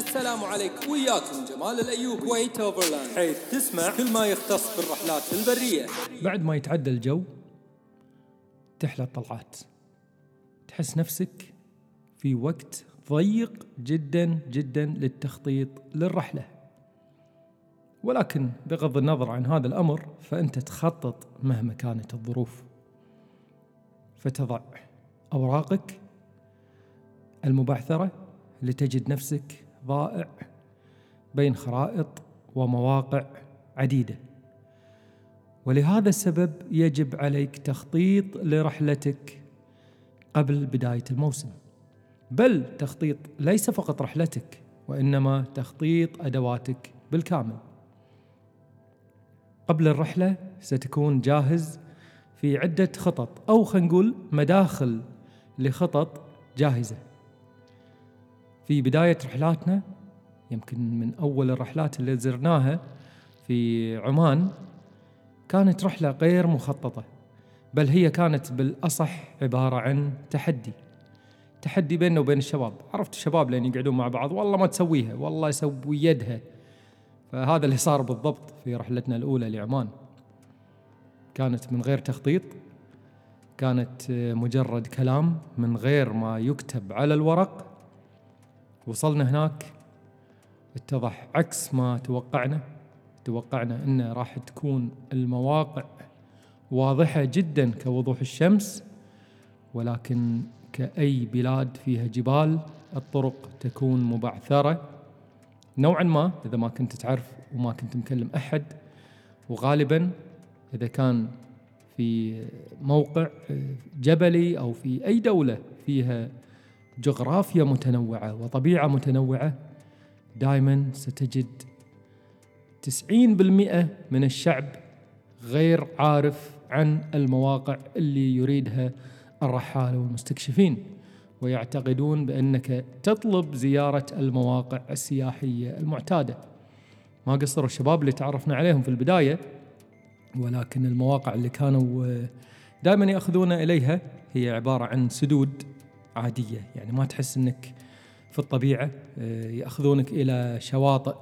السلام عليكم. وياكم جمال الأيوب كويت اوفرلاند حيث تسمع. كل ما يختص بالرحلات البرية. بعد ما يتعدى الجو تحلى الطلعات. تحس نفسك في وقت ضيق جدا جدا للتخطيط للرحلة. ولكن بغض النظر عن هذا الأمر فأنت تخطط مهما كانت الظروف. فتضع أوراقك المبعثرة لتجد نفسك ضائع بين خرائط ومواقع عديدة. ولهذا السبب يجب عليك تخطيط لرحلتك قبل بداية الموسم. بل تخطيط ليس فقط رحلتك وإنما تخطيط أدواتك بالكامل. قبل الرحلة ستكون جاهز في عدة خطط أو خلينا نقول مداخل لخطط جاهزة. في بداية رحلاتنا يمكن من أول الرحلات اللي زرناها في عمان كانت رحلة غير مخططة بل هي كانت بالأصح عبارة عن تحدي. تحدي بيننا وبين الشباب. عرفت الشباب لين يقعدون مع بعض والله ما تسويها والله يسوي يدها. فهذا اللي صار بالضبط في رحلتنا الأولى لعمان. كانت من غير تخطيط كانت مجرد كلام من غير ما يكتب على الورق. وصلنا هناك اتضح عكس ما توقعنا. توقعنا ان راح تكون المواقع واضحة جدا كوضوح الشمس ولكن كأي بلاد فيها جبال الطرق تكون مبعثرة. نوعا ما إذا ما كنت تعرف وما كنت مكلم أحد. وغالبا إذا كان في موقع جبلي أو في أي دولة فيها جغرافيا متنوعة وطبيعة متنوعة دائما ستجد 90% من الشعب غير عارف عن المواقع اللي يريدها الرحالة والمستكشفين ويعتقدون بأنك تطلب زيارة المواقع السياحية المعتادة. ما قصروا الشباب اللي تعرفنا عليهم في البداية ولكن المواقع اللي كانوا دائما يأخذون إليها هي عبارة عن سدود عادية. يعني ما تحس أنك في الطبيعة يأخذونك إلى شواطئ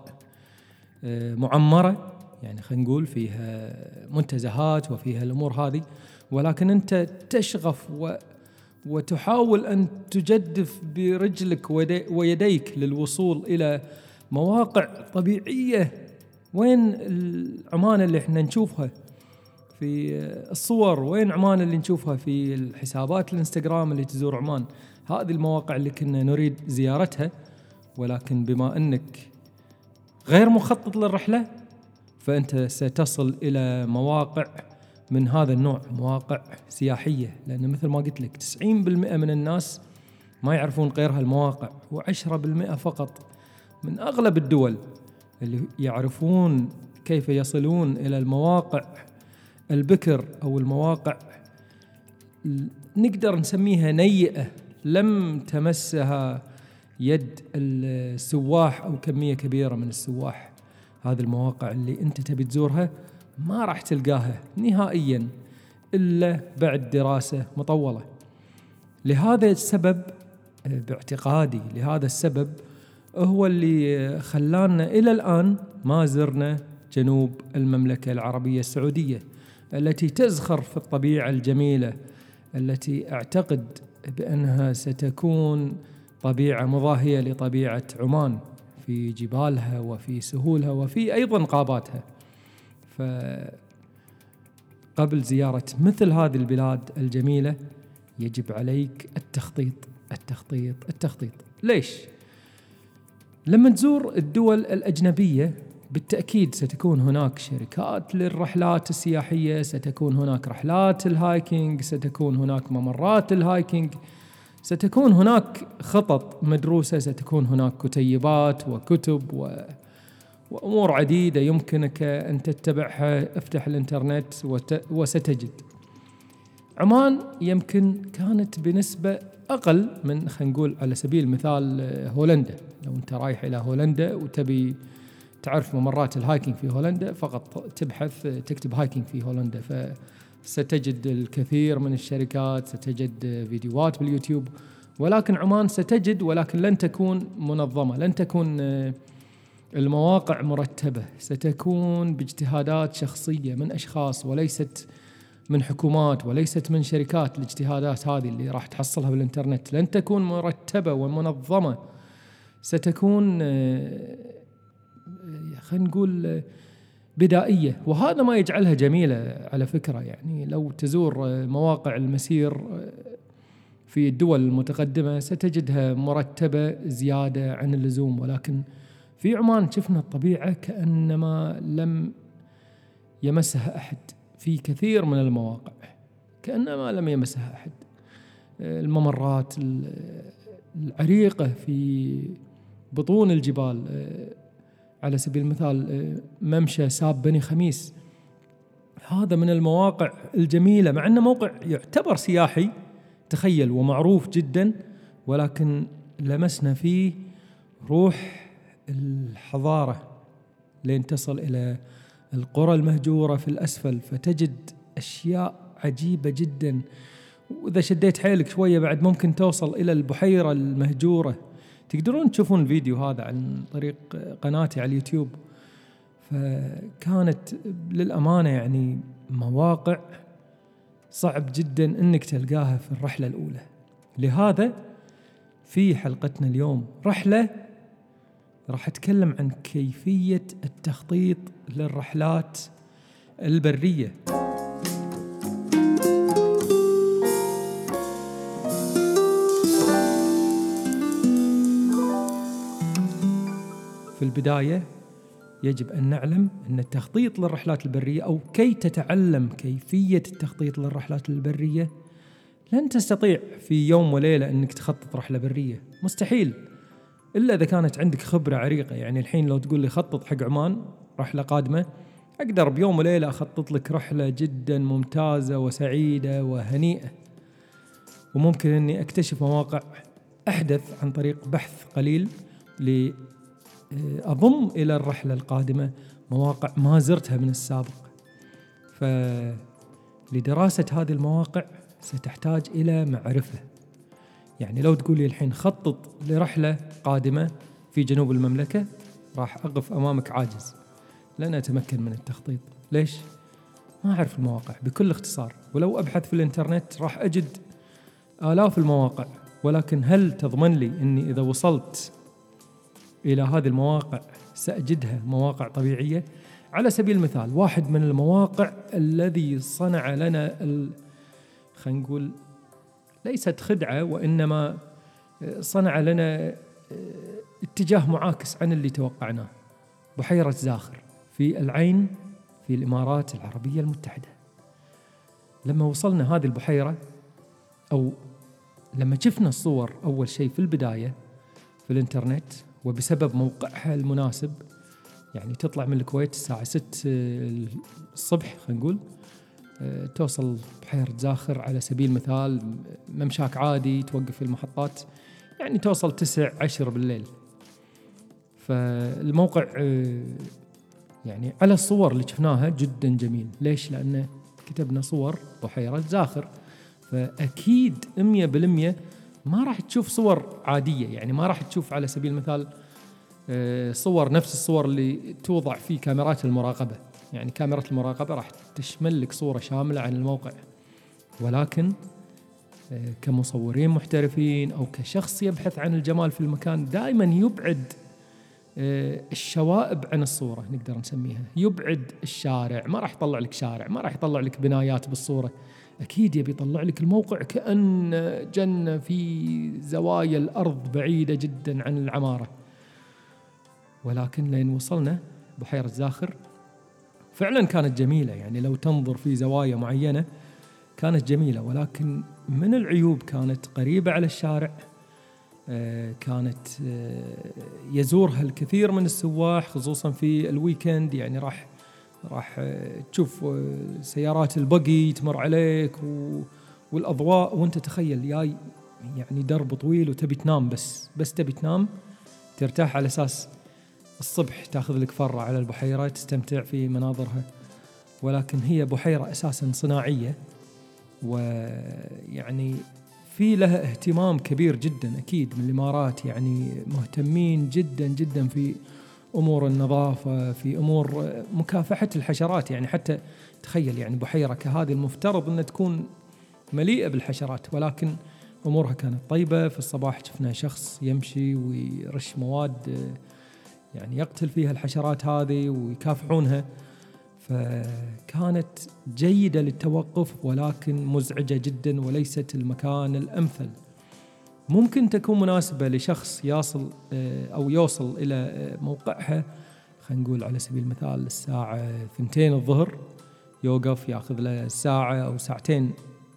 معمرة. يعني خلينا نقول فيها منتزهات وفيها الأمور هذه. ولكن أنت تشغف و وتحاول أن تجدف برجلك ويديك للوصول إلى مواقع طبيعية. وين عمان اللي إحنا نشوفها؟ في الصور وين عمان اللي نشوفها في الحسابات الانستغرام اللي تزور عمان. هذه المواقع اللي كنا نريد زيارتها ولكن بما أنك غير مخطط للرحلة فأنت ستصل إلى مواقع من هذا النوع مواقع سياحية لأن مثل ما قلت لك 90% من الناس ما يعرفون غير هالمواقع و10% فقط من أغلب الدول اللي يعرفون كيف يصلون إلى المواقع البكر أو المواقع نقدر نسميها نيئة لم تمسها يد السواح أو كمية كبيرة من السواح. هذه المواقع اللي أنت تبي تزورها ما راح تلقاها نهائيا إلا بعد دراسة مطولة. لهذا السبب باعتقادي لهذا السبب هو اللي خلانا إلى الآن ما زرنا جنوب المملكة العربية السعودية. التي تزخر في الطبيعة الجميلة التي أعتقد بأنها ستكون طبيعة مضاهية لطبيعة عمان في جبالها وفي سهولها وفي أيضا غاباتها قبل زيارة مثل هذه البلاد الجميلة يجب عليك التخطيط التخطيط التخطيط. ليش؟ لما تزور الدول الأجنبية بالتأكيد ستكون هناك شركات للرحلات السياحية ستكون هناك رحلات ال hiking ستكون هناك ممرات ال hiking ستكون هناك خطط مدروسة ستكون هناك كتيبات وكتب و وأمور عديدة يمكنك أن تتبعها. افتح الإنترنت وت... وستجد. عمان يمكن كانت بنسبة أقل من خلينا نقول على سبيل المثال هولندا. لو أنت رايح إلى هولندا وتبي تعرف ممرات ال hiking في هولندا فقط تبحث تكتب hiking في هولندا فستجد الكثير من الشركات ستجد فيديوهات باليوتيوب ولكن عمان ستجد ولكن لن تكون منظمة لن تكون آه، المواقع مرتبة ستكون باجتهادات شخصية من أشخاص وليست من حكومات وليست من شركات. الاجتهادات هذه اللي راح تحصلها بالإنترنت لن تكون مرتبة ومنظمة. ستكون آه، خلينا نقول بدائية. وهذا ما يجعلها جميلة على فكرة. يعني لو تزور آه، مواقع المسير آه، في الدول المتقدمة ستجدها مرتبة زيادة عن اللزوم. ولكن في عمان شفنا الطبيعة كأنما لم يمسها أحد. في كثير من المواقع كأنما لم يمسها أحد. آه، الممرات العريقة في بطون الجبال على سبيل المثال آه، ممشى ساب بني خميس. هذا من المواقع الجميلة مع أنه موقع يعتبر سياحي تخيل ومعروف جدا ولكن لمسنا فيه روح الحضارة. لين تصل إلى القرى المهجورة في الأسفل فتجد أشياء عجيبة جدا. وإذا شديت حيلك شوية بعد ممكن توصل إلى البحيرة المهجورة. تقدرون تشوفون الفيديو هذا عن طريق قناتي على اليوتيوب. فكانت للأمانة يعني مواقع صعب جدا إنك تلقاها في الرحلة الأولى. لهذا في حلقتنا اليوم رحلة راح أتكلم عن كيفية التخطيط للرحلات البرية. البدايه يجب أن نعلم أن التخطيط للرحلات البرية أو كي تتعلم كيفية التخطيط للرحلات البرية لن تستطيع في يوم وليلة أنك تخطط رحلة برية. مستحيل. إلا إذا كانت عندك خبرة عريقة. يعني الحين لو تقول لي خطط حق عمان رحلة قادمة أقدر بيوم وليلة أخطط لك رحلة جدا ممتازة وسعيدة وهنيئة. وممكن إني أكتشف مواقع أحدث عن طريق بحث قليل أضم إلى الرحلة القادمة مواقع ما زرتها من السابق. فلدراسة هذه المواقع ستحتاج إلى معرفة. يعني لو تقولي الحين خطط لرحلة قادمة في جنوب المملكة راح أقف أمامك عاجز. لن أتمكن من التخطيط. ليش؟ ما أعرف المواقع. بكل اختصار ولو أبحث في الإنترنت راح أجد آلاف المواقع. ولكن هل تضمن لي أني إذا وصلت إلى هذه المواقع سأجدها مواقع طبيعية. على سبيل المثال واحد من المواقع الذي صنع لنا خلينا نقول ليست خدعة وإنما صنع لنا اتجاه معاكس عن اللي توقعناه. بحيرة زاخر في العين في الإمارات العربية المتحدة. لما وصلنا هذه البحيرة أو لما شفنا الصور أول شيء في البداية في الإنترنت وبسبب موقعها المناسب يعني تطلع من الكويت الساعة 6 الصبح خلينا نقول آه، توصل بحيرة زاخر على سبيل المثال ممشاك عادي توقف في المحطات يعني توصل تسع عشر بالليل. فالموقع آه، يعني على الصور اللي شفناها جدا جميل. ليش؟ لأنه كتبنا صور بحيرة زاخر. فأكيد 100% ما راح تشوف صور عادية يعني ما راح تشوف على سبيل المثال آه، صور نفس الصور اللي توضع في كاميرات المراقبة. يعني كاميرا المراقبة راح تشمل لك صورة شاملة عن الموقع. ولكن آه، كمصورين محترفين أو كشخص يبحث عن الجمال في المكان دائما يبعد آه، الشوائب عن الصورة نقدر نسميها. يبعد الشارع. ما راح يطلع لك شارع ما راح يطلع لك بنايات بالصورة. أكيد يبي يطلع لك الموقع كأن جنة في زوايا الأرض بعيدة جدا عن العمارة. ولكن لين وصلنا بحيره زاخر فعلا كانت جميلة. يعني لو تنظر في زوايا معينة كانت جميلة ولكن من العيوب؟ كانت قريبة على الشارع آه، كانت آه، يزورها الكثير من السواح خصوصا في الويكند. يعني راح راح تشوف سيارات البقي تمر عليك. والأضواء. وأنت تخيل جاي يعني درب طويل وتبي تنام بس بس تبي تنام ترتاح على أساس الصبح تاخذ لك فره على البحيرة تستمتع في مناظرها. ولكن هي بحيرة أساسا صناعية ويعني في لها اهتمام كبير جدا أكيد من الإمارات. يعني مهتمين جدا جدا في أمور النظافة في أمور مكافحة الحشرات. يعني حتى تخيل يعني بحيرة كهذه المفترض انها تكون مليئة بالحشرات ولكن أمورها كانت طيبة. في الصباح شفنا شخص يمشي ويرش مواد يعني يقتل فيها الحشرات هذه ويكافحونها. فكانت جيدة للتوقف ولكن مزعجة جدا وليست المكان الأمثل. ممكن تكون مناسبة لشخص يصل أو يوصل إلى موقعها. خلينا نقول على سبيل المثال الساعة ثنتين الظهر يوقف يأخذ له ساعة أو ساعتين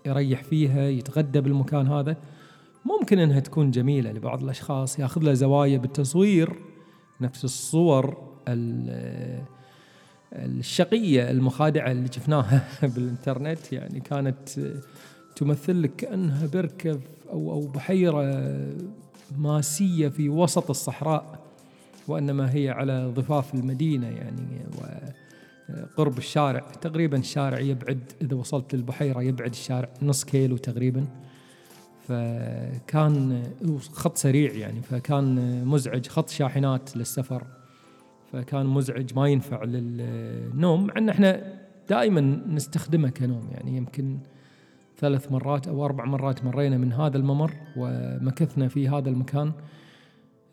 يريح فيها يتغدى بالمكان هذا. ممكن إنها تكون جميلة لبعض الأشخاص يأخذ له زوايا بالتصوير. نفس الصور الشقية المخادعة اللي شفناها بالإنترنت يعني كانت تمثل لك كأنها بركه أو أو بحيرة ماسية في وسط الصحراء وإنما هي على ضفاف المدينة يعني وقرب الشارع. تقريبا الشارع يبعد إذا وصلت للبحيرة يبعد الشارع نص كيلو تقريبا. فكان خط سريع يعني فكان مزعج خط شاحنات للسفر. فكان مزعج ما ينفع للنوم مع إن إحنا دائما نستخدمه كنوم يعني. يمكن ثلاث مرات أو أربع مرات مرينا من هذا الممر ومكثنا في هذا المكان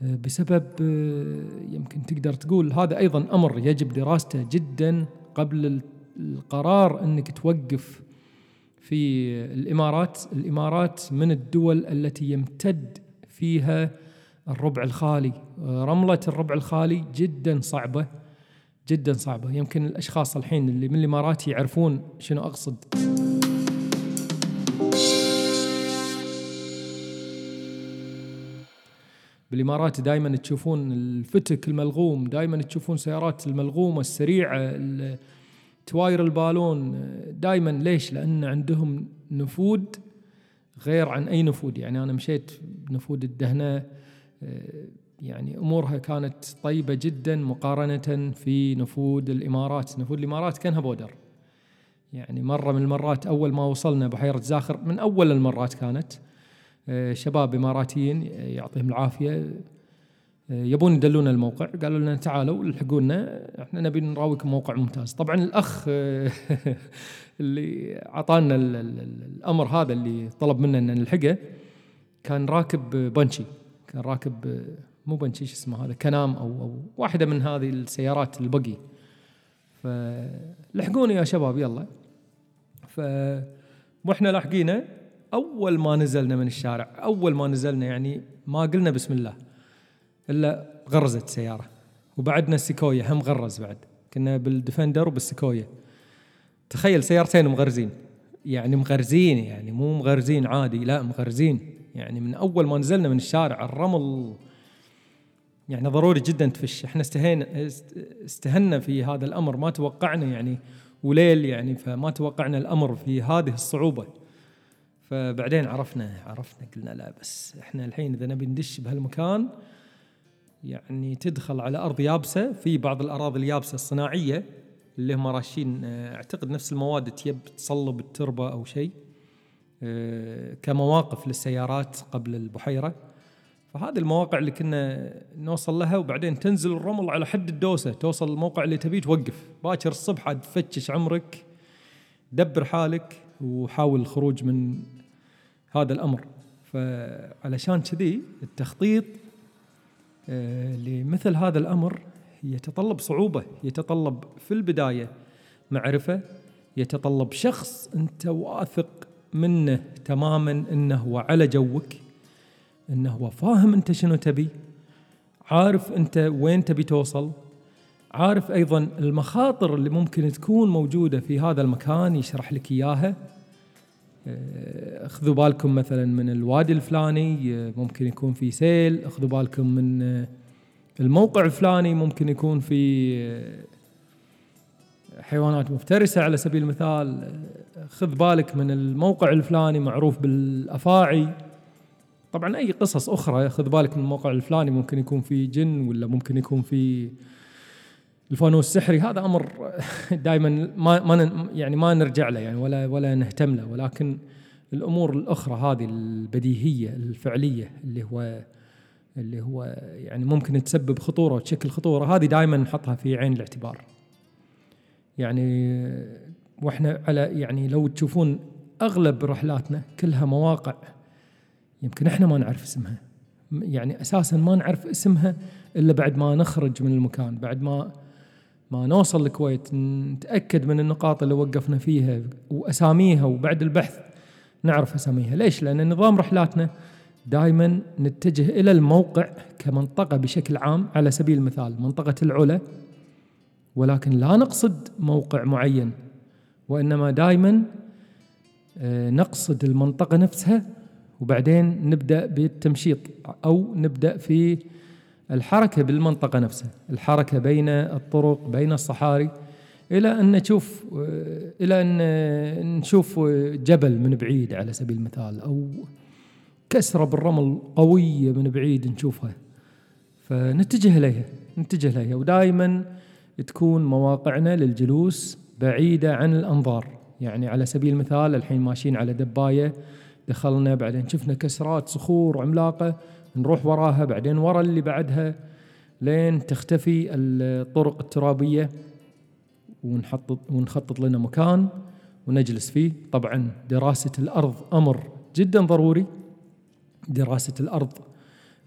بسبب يمكن تقدر تقول هذا أيضا أمر يجب دراسته جدا قبل القرار إنك توقف في الإمارات. الإمارات من الدول التي يمتد فيها الربع الخالي. رملة الربع الخالي جدا صعبة جدا صعبة. يمكن الأشخاص الحين اللي من الإمارات يعرفون شنو أقصد. بالإمارات دائما تشوفون الفتك الملغوم دائما تشوفون سيارات الملغومة السريعة تواير البالون دائما ليش؟ لأن عندهم نفود غير عن أي نفود يعني أنا مشيت بنفود الدهنة يعني أمورها كانت طيبة جدا مقارنة في نفود الإمارات، نفود الإمارات كأنها بودر. يعني مرة من المرات أول ما وصلنا بحيرة زاخر من أول المرات كانت آه، شباب إماراتيين يعطيهم العافية آه، يبون يدلونا الموقع قالوا لنا تعالوا الحقونا إحنا نبي نراويكم موقع ممتاز. طبعا الأخ اللي أعطانا الأمر هذا اللي طلب منا ان نلحقه كان راكب بنشي كان راكب مو بنشي شو اسمه هذا Can-Am أو أو واحدة من هذه السيارات ال buggy. فلحقوني يا شباب يلا. ف وإحنا لاحقينه أول ما نزلنا من الشارع أول ما نزلنا يعني ما قلنا بسم الله. إلا غرزت سيارة. وبعدنا ال Sequoia هم غرز بعد. كنا بال Defender وبال Sequoia. تخيل سيارتين مغرزين. يعني مغرزين يعني مو مغرزين عادي لا مغرزين. يعني من أول ما نزلنا من الشارع الرمل يعني ضروري جدا تفش. إحنا استهينا استهنا في هذا الأمر. ما توقعنا يعني وليل يعني فما توقعنا الأمر في هذه الصعوبة. فبعدين عرفنا عرفنا قلنا لا بس. إحنا الحين إذا نبي ندش بهالمكان يعني تدخل على أرض يابسة في بعض الأراضي اليابسة الصناعية اللي هم راشين أعتقد نفس المواد تيب تصلب التربة أو شيء آه، كمواقف للسيارات قبل البحيرة. فهذه المواقع اللي كنا نوصل لها وبعدين تنزل الرمل على حد الدوسة توصل الموقع اللي تبيه توقف باكر الصبح عاد تفتش عمرك دبر حالك وحاول الخروج من هذا الأمر. فعلشان كذي التخطيط آه، لمثل هذا الأمر يتطلب صعوبة يتطلب في البداية معرفة يتطلب شخص أنت واثق منه تماما إنه هو على جوك إنه هو فاهم أنت شنو تبي عارف أنت وين تبي توصل عارف أيضا المخاطر اللي ممكن تكون موجودة في هذا المكان يشرح لك إياها. آه، خذوا بالكم مثلا من الوادي الفلاني ممكن يكون في سيل. خذوا بالكم من الموقع الفلاني ممكن يكون في حيوانات مفترسة على سبيل المثال. خذ بالك من الموقع الفلاني معروف بالأفاعي. طبعا أي قصص أخرى خذ بالك من الموقع الفلاني ممكن يكون في جن ولا ممكن يكون في الفانوس السحري هذا أمر دائما ما ما يعني ما نرجع له يعني ولا ولا نهتم له ولكن الأمور الأخرى هذه البديهية الفعلية اللي هو اللي هو يعني ممكن تسبب خطورة وتشكل خطورة هذه دائما نحطها في عين الاعتبار. يعني وإحنا على يعني لو تشوفون أغلب رحلاتنا كلها مواقع يمكن إحنا ما نعرف اسمها يعني أساسا ما نعرف اسمها إلا بعد ما نخرج من المكان بعد ما ما نوصل الكويت نتأكد من النقاط اللي وقفنا فيها وأساميها وبعد البحث نعرف أساميها. ليش؟ لأن نظام رحلاتنا دائما نتجه إلى الموقع كمنطقة بشكل عام على سبيل المثال منطقة العلا ولكن لا نقصد موقع معين وإنما دائما آه، نقصد المنطقة نفسها وبعدين نبدأ بالتمشيط أو نبدأ في الحركة بالمنطقة نفسها الحركة بين الطرق بين الصحاري إلى أن نشوف آه، إلى أن نشوف جبل من بعيد على سبيل المثال أو كسرة بالرمل قوية من بعيد نشوفها. فنتجه إليها نتجه إليها. ودائما تكون مواقعنا للجلوس بعيدة عن الأنظار. يعني على سبيل المثال الحين ماشيين على دباية دخلنا بعدين شفنا كسرات صخور عملاقة نروح وراها بعدين ورا اللي بعدها لين تختفي الطرق الترابية ونحط ونخطط لنا مكان ونجلس فيه. طبعا دراسة الأرض أمر جدا ضروري. دراسة الأرض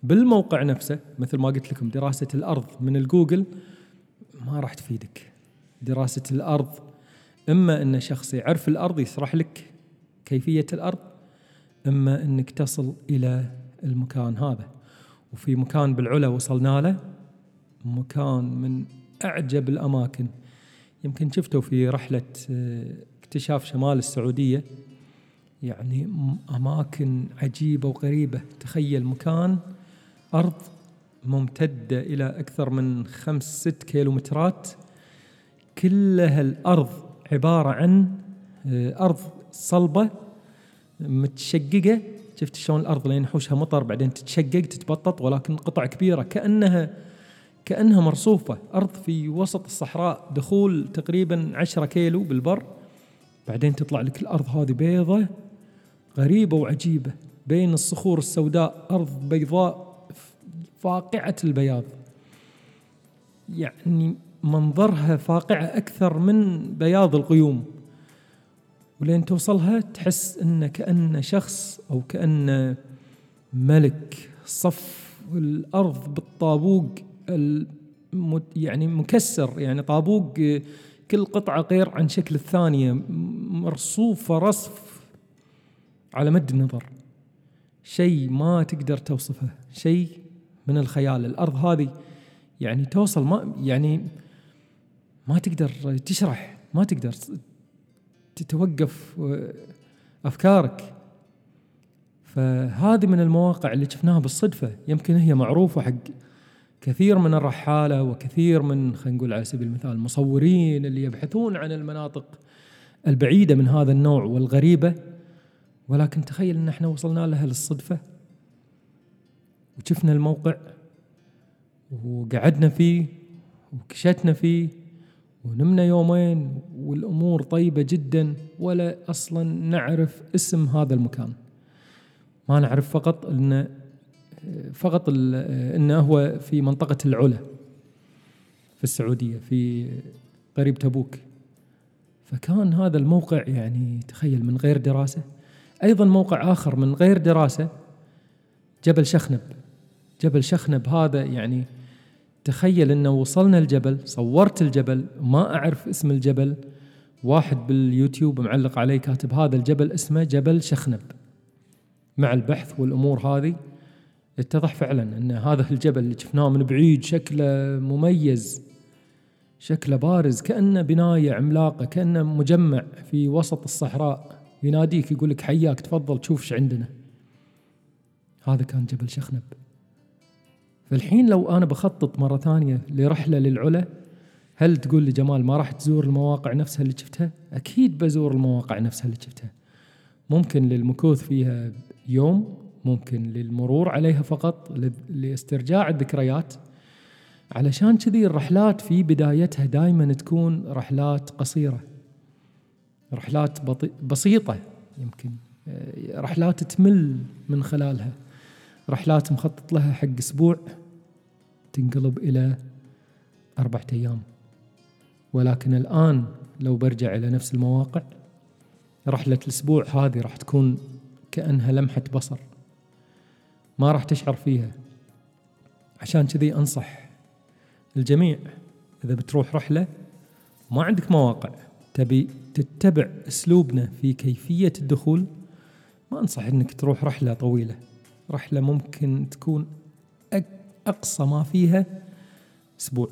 بالموقع نفسه مثل ما قلت لكم دراسة الأرض من الجوجل ما راح تفيدك. دراسة الأرض إما إن شخص يعرف الأرض يشرح لك كيفية الأرض إما إنك تصل إلى المكان هذا. وفي مكان بالعلا وصلنا له مكان من أعجب الأماكن. يمكن شفتوا في رحلة آه، اكتشاف شمال السعودية. يعني أماكن عجيبة وغريبة. تخيل مكان أرض ممتدة إلى أكثر من خمس ست كيلومترات. كلها الأرض عبارة عن آه، أرض صلبة متشققة. شفت شلون الأرض لين يحوشها مطر بعدين تتشقق تتبطط ولكن قطع كبيرة. كانها كأنها مرصوفة. أرض في وسط الصحراء دخول تقريبا عشرة كيلو بالبر. بعدين تطلع لك الأرض هذه بيضة غريبة وعجيبة. بين الصخور السوداء أرض بيضاء فاقعة البياض. يعني منظرها فاقعة أكثر من بياض الغيوم ولين توصلها تحس إنه كأن شخص أو كأن ملك صف الأرض بالطابوق يعني مكسر يعني طابوق كل قطعة غير عن شكل الثانية مرصوفة رصف على مد النظر. شيء ما تقدر توصفه شيء من الخيال. الأرض هذه يعني توصل ما يعني ما تقدر تشرح ما تقدر تتوقف أفكارك. فهذه من المواقع اللي شفناها بالصدفة. يمكن هي معروفة حق كثير من الرحالة وكثير من خلينا نقول على سبيل المثال المصورين اللي يبحثون عن المناطق البعيدة من هذا النوع والغريبة. ولكن تخيل إن إحنا وصلنا لها للصدفة. وشفنا الموقع وقعدنا فيه وكشتنا فيه ونمنا يومين والأمور طيبة جدا ولا أصلا نعرف اسم هذا المكان. ما نعرف فقط ان فقط انه هو في منطقة العلا في السعودية في قريب تبوك. فكان هذا الموقع يعني تخيل من غير دراسة. أيضا موقع آخر من غير دراسة جبل شخنب. جبل شخنب هذا يعني تخيل انه وصلنا الجبل صورت الجبل ما أعرف اسم الجبل. واحد باليوتيوب معلق عليه كاتب هذا الجبل اسمه جبل شخنب. مع البحث والأمور هذه اتضح فعلا إن هذا الجبل اللي شفناه من بعيد شكله مميز شكله بارز كأنه بناية عملاقة كأنه مجمع في وسط الصحراء. يناديك يقول لك حياك تفضل تشوف إيش عندنا. هذا كان جبل شخنب. فالحين لو أنا بخطط مرة ثانية لرحلة للعلا هل تقول لي جمال ما راح تزور المواقع نفسها اللي شفتها؟ أكيد بزور المواقع نفسها اللي شفتها. ممكن للمكوث فيها يوم، ممكن للمرور عليها فقط لاسترجاع الذكريات. علشان كذي الرحلات في بدايتها دائما تكون رحلات قصيرة. رحلات بسيطة يمكن آه، رحلات تمل من خلالها رحلات مخطط لها حق أسبوع تنقلب إلى أربعة أيام. ولكن الآن لو برجع إلى نفس المواقع رحلة الأسبوع هذه راح تكون كأنها لمحة بصر. ما راح تشعر فيها. عشان كذي أنصح الجميع إذا بتروح رحلة ما عندك مواقع تبي تتبع أسلوبنا في كيفية الدخول ما أنصح أنك تروح رحلة طويلة. رحلة ممكن تكون أقصى ما فيها أسبوع.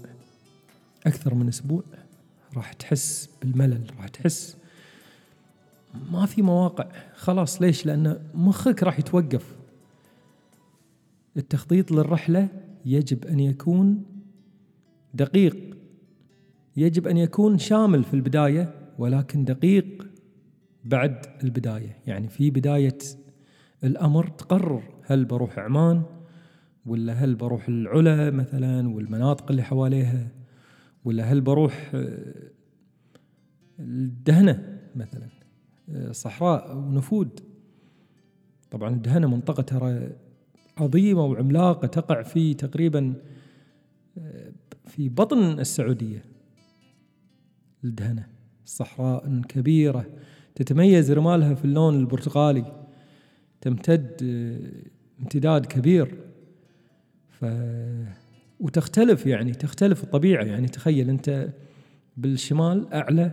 أكثر من أسبوع راح تحس بالملل راح تحس ما في مواقع. خلاص ليش؟ لأن مخك راح يتوقف. التخطيط للرحلة يجب أن يكون دقيق. يجب أن يكون شامل في البداية ولكن دقيق بعد البداية. يعني في بداية الأمر تقرر هل بروح عمان ولا هل بروح العلا مثلا والمناطق اللي حواليها؟ ولا هل بروح آه، الدهنة مثلا؟ آه، صحراء ونفود. طبعا الدهنة منطقة ترى عظيمة وعملاقة تقع في تقريبا آه، في بطن السعودية. الدهنة صحراء كبيرة تتميز رمالها في اللون البرتقالي. تمتد امتداد كبير. ف وتختلف يعني تختلف الطبيعة يعني. تخيل أنت بالشمال أعلى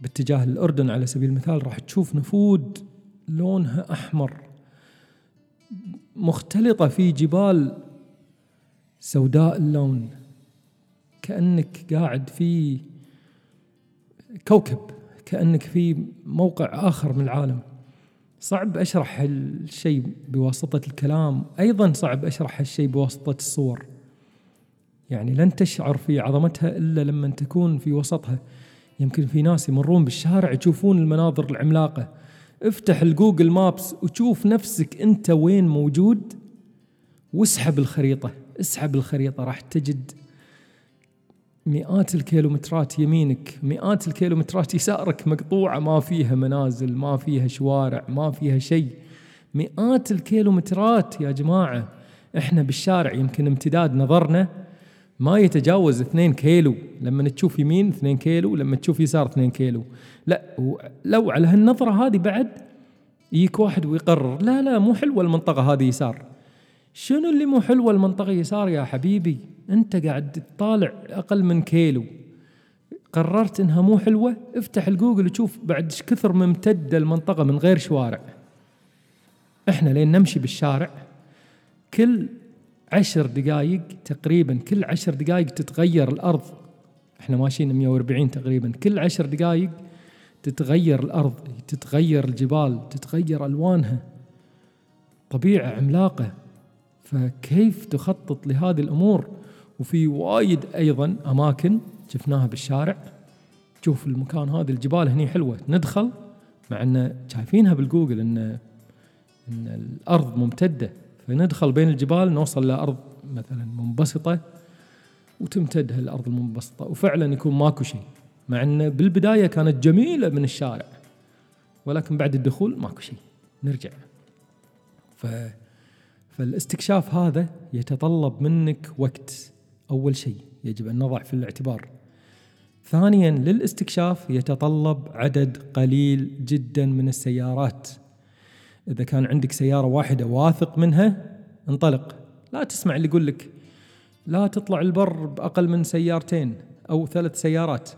باتجاه الأردن على سبيل المثال راح تشوف نفود لونها أحمر مختلطة في جبال سوداء اللون كأنك قاعد في كوكب كأنك في موقع آخر من العالم. صعب أشرح الشيء بواسطة الكلام. أيضا صعب أشرح الشيء بواسطة الصور. يعني لن تشعر في عظمتها إلا لما تكون في وسطها. يمكن في ناس يمرون بالشارع يشوفون المناظر العملاقة. افتح الجوجل مابس وشوف نفسك أنت وين موجود. واسحب الخريطة. اسحب الخريطة راح تجد مئات الكيلومترات يمينك مئات الكيلومترات يسارك مقطوعة ما فيها منازل ما فيها شوارع ما فيها شيء. مئات الكيلومترات يا جماعة إحنا بالشارع يمكن امتداد نظرنا ما يتجاوز 2 كيلو. لما تشوف يمين 2 كيلو لما تشوف يسار 2 كيلو. لا لو على هالنظرة هذه بعد يجيك واحد ويقرر لا لا مو حلوة المنطقة هذه يسار. شنو اللي مو حلوة المنطقة يسار يا حبيبي؟ أنت قاعد تطالع أقل من كيلو. قررت إنها مو حلوة؟ افتح الجوجل وشوف بعد إيش كثر ممتدة المنطقة من غير شوارع. إحنا لين نمشي بالشارع كل عشر دقائق تقريبا كل عشر دقائق تتغير الأرض. إحنا ماشيين 140 تقريبا. كل عشر دقائق تتغير الأرض تتغير الجبال تتغير ألوانها. طبيعة عملاقة. فكيف تخطط لهذه الأمور؟ وفي وايد أيضا أماكن شفناها بالشارع. تشوف المكان هذا الجبال هني حلوة. ندخل مع أن شايفينها بالجوجل أن أن الأرض ممتدة. فندخل بين الجبال نوصل لأرض مثلا منبسطة وتمتد هالأرض المنبسطة. وفعلا يكون ماكو شيء. مع أن بالبداية كانت جميلة من الشارع ولكن بعد الدخول ماكو شيء. نرجع. ف فالاستكشاف هذا يتطلب منك وقت أول شيء يجب أن نضع في الاعتبار. ثانيا للاستكشاف يتطلب عدد قليل جدا من السيارات. إذا كان عندك سيارة واحدة واثق منها انطلق. لا تسمع اللي يقول لك. لا تطلع البر بأقل من سيارتين أو ثلاث سيارات.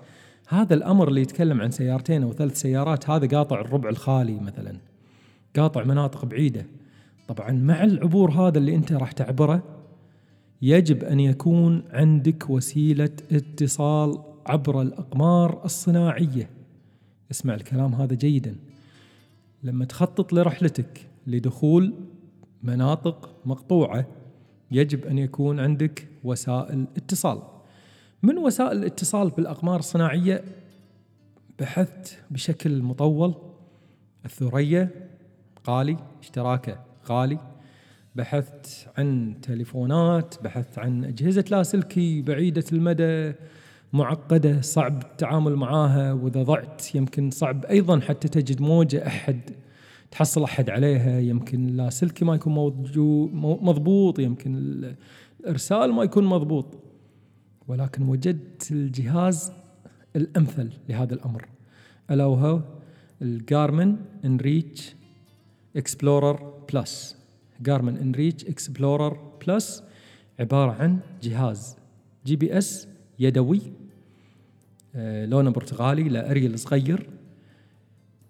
هذا الأمر اللي يتكلم عن سيارتين أو ثلاث سيارات هذا قاطع الربع الخالي مثلا. قاطع مناطق بعيدة. طبعا مع العبور هذا اللي أنت راح تعبره يجب أن يكون عندك وسيلة اتصال عبر الأقمار الصناعية. اسمع الكلام هذا جيدا. لما تخطط لرحلتك لدخول مناطق مقطوعة يجب أن يكون عندك وسائل اتصال. من وسائل الاتصال بالأقمار الصناعية؟ بحثت بشكل مطول. الثريا غالي اشتراكه. غالي بحثت عن تليفونات بحثت عن أجهزة لاسلكي بعيدة المدى معقدة صعب التعامل معاها وإذا ضعت يمكن صعب أيضا حتى تجد موجة أحد تحصل أحد عليها يمكن اللاسلكي ما يكون مضبوط يمكن ال- الإرسال ما يكون مضبوط. ولكن وجدت الجهاز الأمثل لهذا الأمر. الا وهو ال Garmin inReach Explorer Plus Garmin inReach Explorer Plus عبارة عن جهاز GPS يدوي. آه، لونه برتقالي له أريل صغير.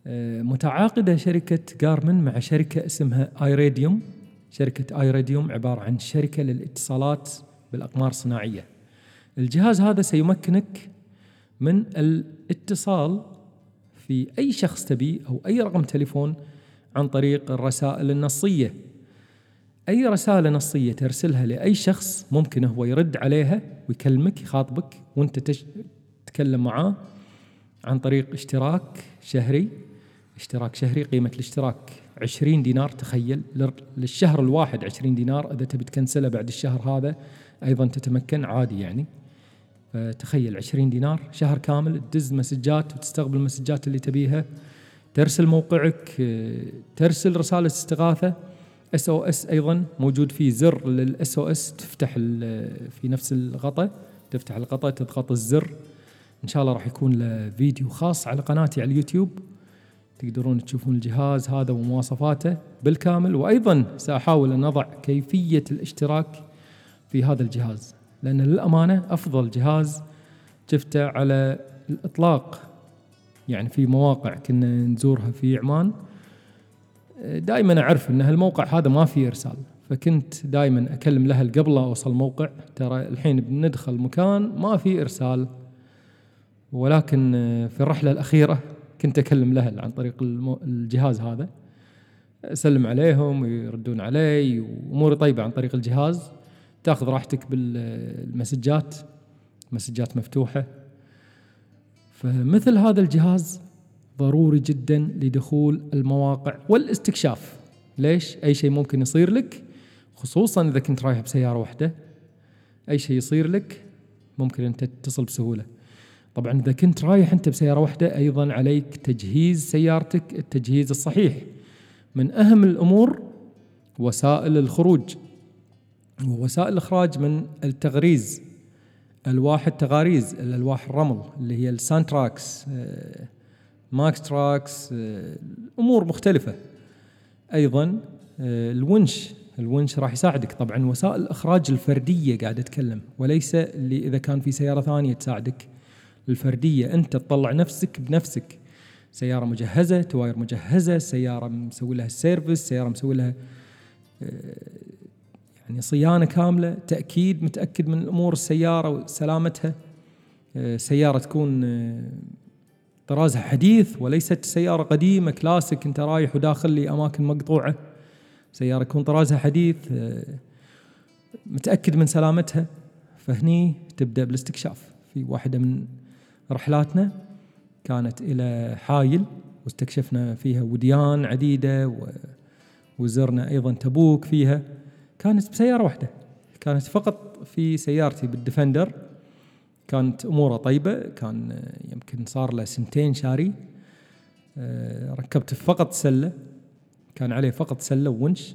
آه، متعاقدة شركة Garmin مع شركة اسمها Iridium شركة Iridium عبارة عن شركة للاتصالات بالأقمار الصناعية. الجهاز هذا سيمكنك من الاتصال في أي شخص تبيه أو أي رقم تليفون عن طريق الرسائل النصية. أي رسالة نصية ترسلها لأي شخص ممكن هو يرد عليها ويكلمك يخاطبك وأنت. تتكلم معاه عن طريق اشتراك شهري. اشتراك شهري قيمة الاشتراك 20 دينار. تخيل لل- للشهر الواحد 20 دينار. إذا تبي تكنسله بعد الشهر هذا أيضا تتمكن عادي يعني. فتخيل 20 دينار. شهر كامل تدز مسجات وتستقبل المسجات اللي تبيها. ترسل موقعك آه، ترسل رسالة استغاثة. SOS أيضا موجود فيه زر لل SOS تفتح ال- في نفس الغطاء تفتح الغطاء تضغط الزر. إن شاء الله راح يكون له فيديو خاص على قناتي على اليوتيوب. تقدرون تشوفون الجهاز هذا ومواصفاته بالكامل. وأيضا سأحاول أن أضع كيفية الاشتراك في هذا الجهاز لأن للأمانة أفضل جهاز شفته على الإطلاق يعني في مواقع كنا نزورها في عمان. دائما أعرف إن هالموقع هذا ما فيه إرسال فكنت دائما أكلم الاهل قبل أوصل موقع ترى الحين بندخل مكان ما فيه إرسال ولكن في الرحلة الأخيرة كنت أكلم الاهل عن طريق الجهاز هذا. أسلم عليهم ويردون علي وأموري طيبة عن طريق الجهاز. تأخذ راحتك بالمسجات مسجات مفتوحة. فمثل هذا الجهاز ضروري جدا لدخول المواقع والاستكشاف. ليش؟ أي شيء ممكن يصير لك خصوصا إذا كنت رايح بسيارة واحدة أي شيء يصير لك ممكن أنت تتصل بسهولة. طبعا إذا كنت رايح أنت بسيارة واحدة أيضا عليك تجهيز سيارتك التجهيز الصحيح. من أهم الأمور وسائل الخروج ووسائل الإخراج من التغريز. الواح التغاريز الألواح الرمل اللي هي ال sand tracks آه، Maxtrax آه، امور مختلفة. أيضا آه، الونش الونش راح يساعدك طبعا. وسائل الإخراج الفردية قاعد أتكلم وليس اللي إذا كان في سيارة ثانية تساعدك. الفردية أنت تطلع نفسك بنفسك. سيارة مجهزة تواير مجهزة سيارة مسوي لها service سيارة مسوي لها يعني صيانة كاملة تأكيد متأكد من امور السيارة وسلامتها. آه، سيارة تكون آه، طرازها حديث وليست سيارة قديمة كلاسيك انت رايح وداخل لي أماكن مقطوعة. سيارة يكون طرازها حديث آه، متأكد من سلامتها. فهني تبدأ بالاستكشاف. في واحدة من رحلاتنا كانت إلى حايل واستكشفنا فيها وديان عديدة وزرنا أيضا تبوك فيها. كانت بسيارة واحدة. كانت فقط في سيارتي بالديفندر. كانت أموره طيبة. كان آه، يمكن صار له سنتين شاري. آه، ركبت فقط سلة. كان عليه فقط سلة وونش.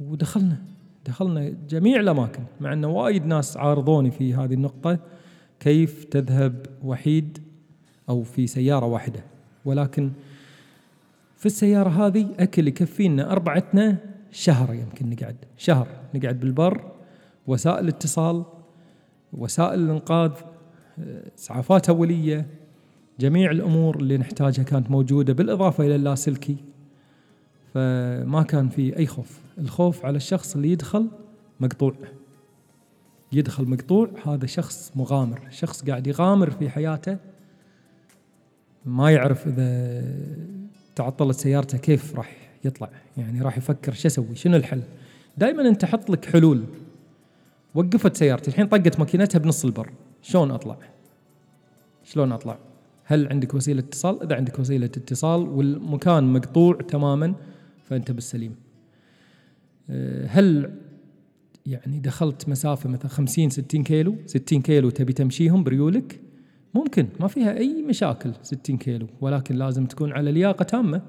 ودخلنا. دخلنا جميع الأماكن. مع انه وايد ناس عارضوني في هذه النقطة. كيف تذهب وحيد أو في سيارة واحدة. ولكن في السيارة هذه أكل يكفينا أربعتنا شهر يمكن نقعد. شهر نقعد بالبر وسائل اتصال وسائل الإنقاذ آه، إسعافات أولية جميع الأمور اللي نحتاجها كانت موجودة بالإضافة إلى اللاسلكي. فما كان في أي خوف. الخوف على الشخص اللي يدخل مقطوع. يدخل مقطوع هذا شخص مغامر. شخص قاعد يغامر في حياته. ما يعرف إذا تعطلت سيارته كيف راح يطلع. يعني راح يفكر شو أسوي؟ شنو الحل؟ دائما أنت حط لك حلول. وقفت سيارتي. الحين طقت ماكينتها بنص البر. شلون أطلع؟ شلون أطلع؟ هل عندك وسيلة اتصال؟ إذا عندك وسيلة اتصال والمكان مقطوع تماما فأنت بالسليم. أه، هل يعني دخلت مسافة مثلا 50 60 كيلو؟ 60 كيلو تبي تمشيهم بريولك؟ ممكن. ما فيها أي مشاكل 60 كيلو. ولكن لازم تكون على لياقة تامة.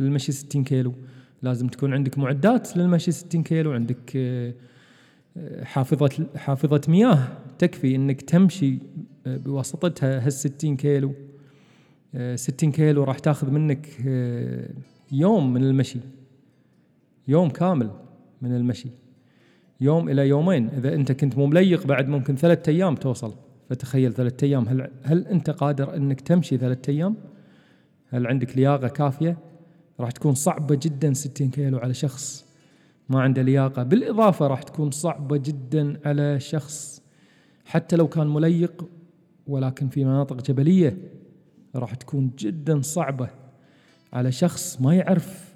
للمشي 60 كيلو. لازم تكون عندك معدات للمشي 60 كيلو عندك آه، آه، حافظة حافظة مياه. تكفي إنك تمشي آه، بواسطتها هال 60 كيلو. آه، 60 كيلو راح تاخذ منك آه، يوم من المشي. يوم كامل من المشي. يوم إلى يومين. إذا أنت كنت مو مليق بعد ممكن ثلاثة أيام توصل. فتخيل ثلاثة أيام. هل هل أنت قادر إنك تمشي ثلاثة أيام؟ هل عندك لياقة كافية؟ راح تكون صعبة جدا 60 كيلو على شخص. ما عنده لياقة. بالإضافة راح تكون صعبة جدا على شخص. حتى لو كان مليق ولكن في مناطق جبلية راح تكون جدا صعبة على شخص ما يعرف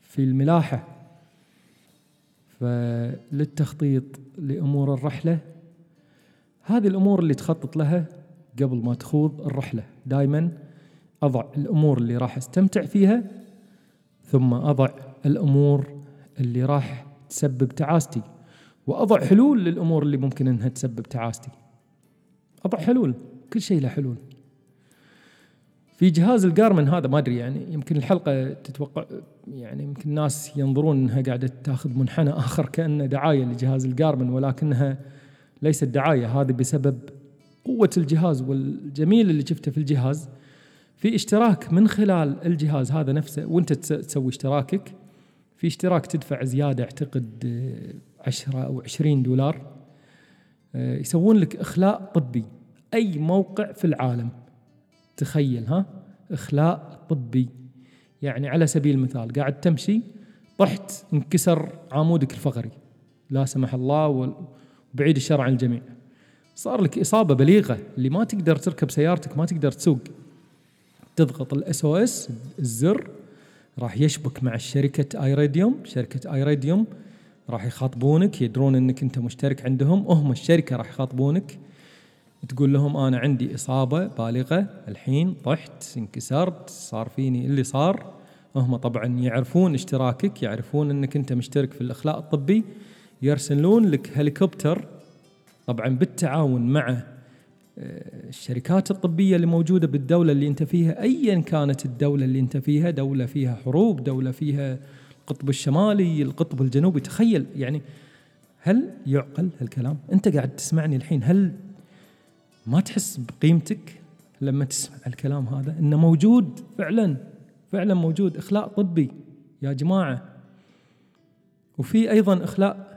في الملاحة. فللتخطيط لأمور الرحلة هذه الأمور اللي تخطط لها قبل ما تخوض الرحلة. دائما أضع الأمور اللي راح أستمتع فيها ثم أضع الأمور اللي راح تسبب تعاستي وأضع حلول للأمور اللي ممكن أنها تسبب تعاستي. أضع حلول كل شيء له حلول. في جهاز الجارمن هذا ما أدري يعني يمكن الحلقة تتوقع يعني يمكن الناس ينظرون إنها قاعدة تأخذ منحنى آخر كأنه دعاية لجهاز الجارمن ولكنها ليست دعاية. هذه بسبب قوة الجهاز والجميل اللي شفته في الجهاز في اشتراك من خلال الجهاز هذا نفسه وانت تس- تسوي اشتراكك في اشتراك تدفع زيادة أعتقد آه، 10 أو 20 دولار آه، يسوون لك إخلاء طبي. أي موقع في العالم تخيل ها إخلاء طبي. يعني على سبيل المثال قاعد تمشي طحت انكسر عمودك الفقري. لا سمح الله وبعيد الشر عن الجميع. صار لك إصابة بليغة اللي ما تقدر تركب سيارتك ما تقدر تسوق. تضغط ال SOS الزر راح يشبك مع شركة Iridium شركة Iridium راح يخاطبونك يدرون إنك أنت مشترك عندهم. هم الشركة راح يخاطبونك تقول لهم أنا عندي إصابة بالغة الحين طحت انكسرت صار فيني اللي صار. هم طبعا يعرفون اشتراكك يعرفون إنك أنت مشترك في الاخلاء الطبي يرسلون لك هليكوبتر طبعا بالتعاون مع الشركات الطبية اللي موجودة بالدولة اللي أنت فيها ايا كانت الدولة اللي أنت فيها دولة فيها حروب دولة فيها القطب الشمالي القطب الجنوبي تخيل يعني هل يعقل هالكلام؟ أنت قاعد تسمعني الحين هل ما تحس بقيمتك لما تسمع الكلام هذا؟ إنه موجود فعلا فعلا موجود اخلاء طبي يا جماعة. وفي أيضا اخلاء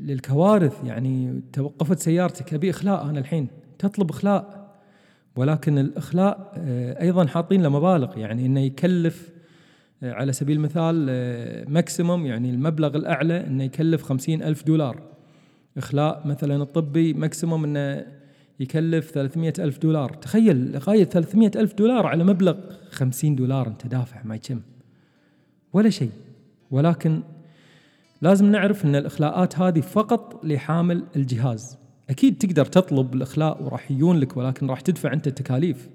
للكوارث. يعني توقفت سيارتك. أبي إخلاء. أنا الحين تطلب إخلاء. ولكن الإخلاء آه، أيضا حاطين له مبالغ. يعني إنه يكلف آه، على سبيل المثال ماكسيموم يعني المبلغ الأعلى إنه يكلف خمسين ألف دولار. إخلاء مثلا الطبي ماكسيموم أنه يكلف 300 ألف دولار. تخيل لغاية 300 ألف دولار على مبلغ 50 دولار. أنت دافع ما يتم. ولا شيء. ولكن لازم نعرف أن الإخلاءات هذه فقط لحامل الجهاز. أكيد تقدر تطلب الإخلاء وراح يجون لك ولكن راح تدفع أنت التكاليف.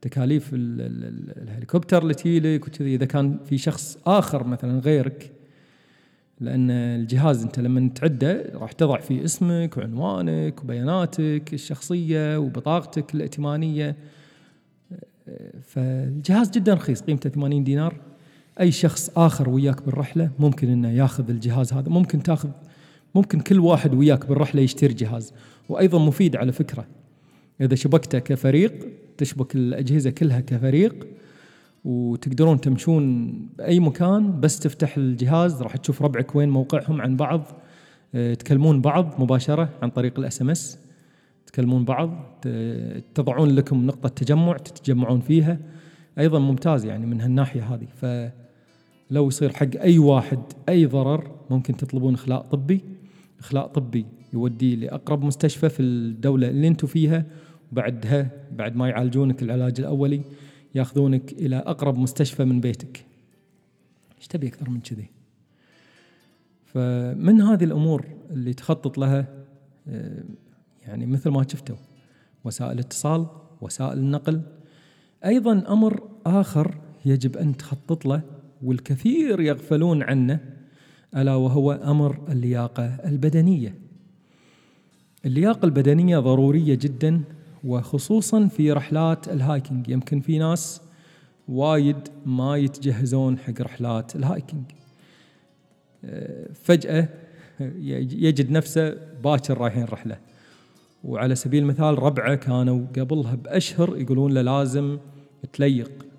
تكاليف ال- ال- ال- الهليكوبتر اللي تجي لك وكذي. إذا كان في شخص آخر مثلا غيرك لأن الجهاز أنت لما تعده راح تضع فيه اسمك وعنوانك وبياناتك الشخصية وبطاقتك الائتمانية. فالجهاز جدا رخيص قيمته 80 دينار. أي شخص آخر وياك بالرحلة ممكن إنه ياخذ الجهاز هذا. ممكن تاخذ ممكن كل واحد وياك بالرحلة يشتري جهاز. وأيضا مفيد على فكرة. إذا شبكته كفريق تشبك الأجهزة كلها كفريق وتقدرون تمشون بأي مكان بس تفتح الجهاز راح تشوف ربعك وين موقعهم عن بعض. آه، تكلمون بعض مباشرة عن طريق الإس إم إس. تكلمون بعض تضعون لكم نقطة تجمع تتجمعون فيها. أيضا ممتاز يعني من هالناحية هذه. فلو يصير حق أي واحد أي ضرر ممكن تطلبون إخلاء طبي. إخلاء طبي يودي لأقرب مستشفى في الدولة اللي أنتم فيها وبعدها بعد ما يعالجونك العلاج الأولي ياخذونك إلى أقرب مستشفى من بيتك. إيش تبي أكثر من كذي؟ فمن هذه الأمور اللي تخطط لها آه، يعني مثل ما شفتوا وسائل الاتصال وسائل النقل أيضا أمر آخر يجب أن تخطط له والكثير يغفلون عنه ألا وهو أمر اللياقة البدنية. اللياقة البدنية ضرورية جدا وخصوصا في رحلات ال hiking يمكن في ناس وايد ما يتجهزون حق رحلات ال hiking فجأة يجد نفسه باكر رايحين رحلة. وعلى سبيل المثال ربعة كانوا قبلها بأشهر يقولون له لازم تليق.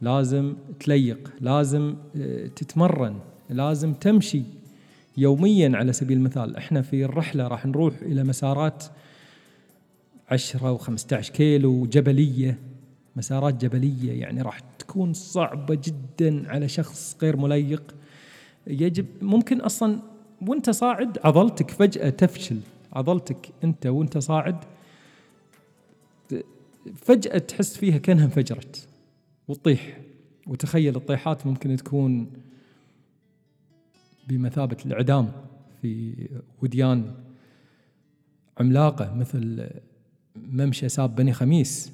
لازم تليق لازم آه، تتمرن لازم تمشي يوميا على سبيل المثال. إحنا في الرحلة راح نروح إلى مسارات عشرة و15 كيلو جبلية مسارات جبلية يعني راح تكون صعبة جدا على شخص غير مليق. يجب ممكن أصلا وأنت صاعد عضلتك فجأة تفشل عضلتك أنت وأنت صاعد فجأة تحس فيها كأنها انفجرت. وتطيح وتخيل الطيحات ممكن تكون بمثابة الإعدام في وديان عملاقة مثل ممشى ساب بني خميس.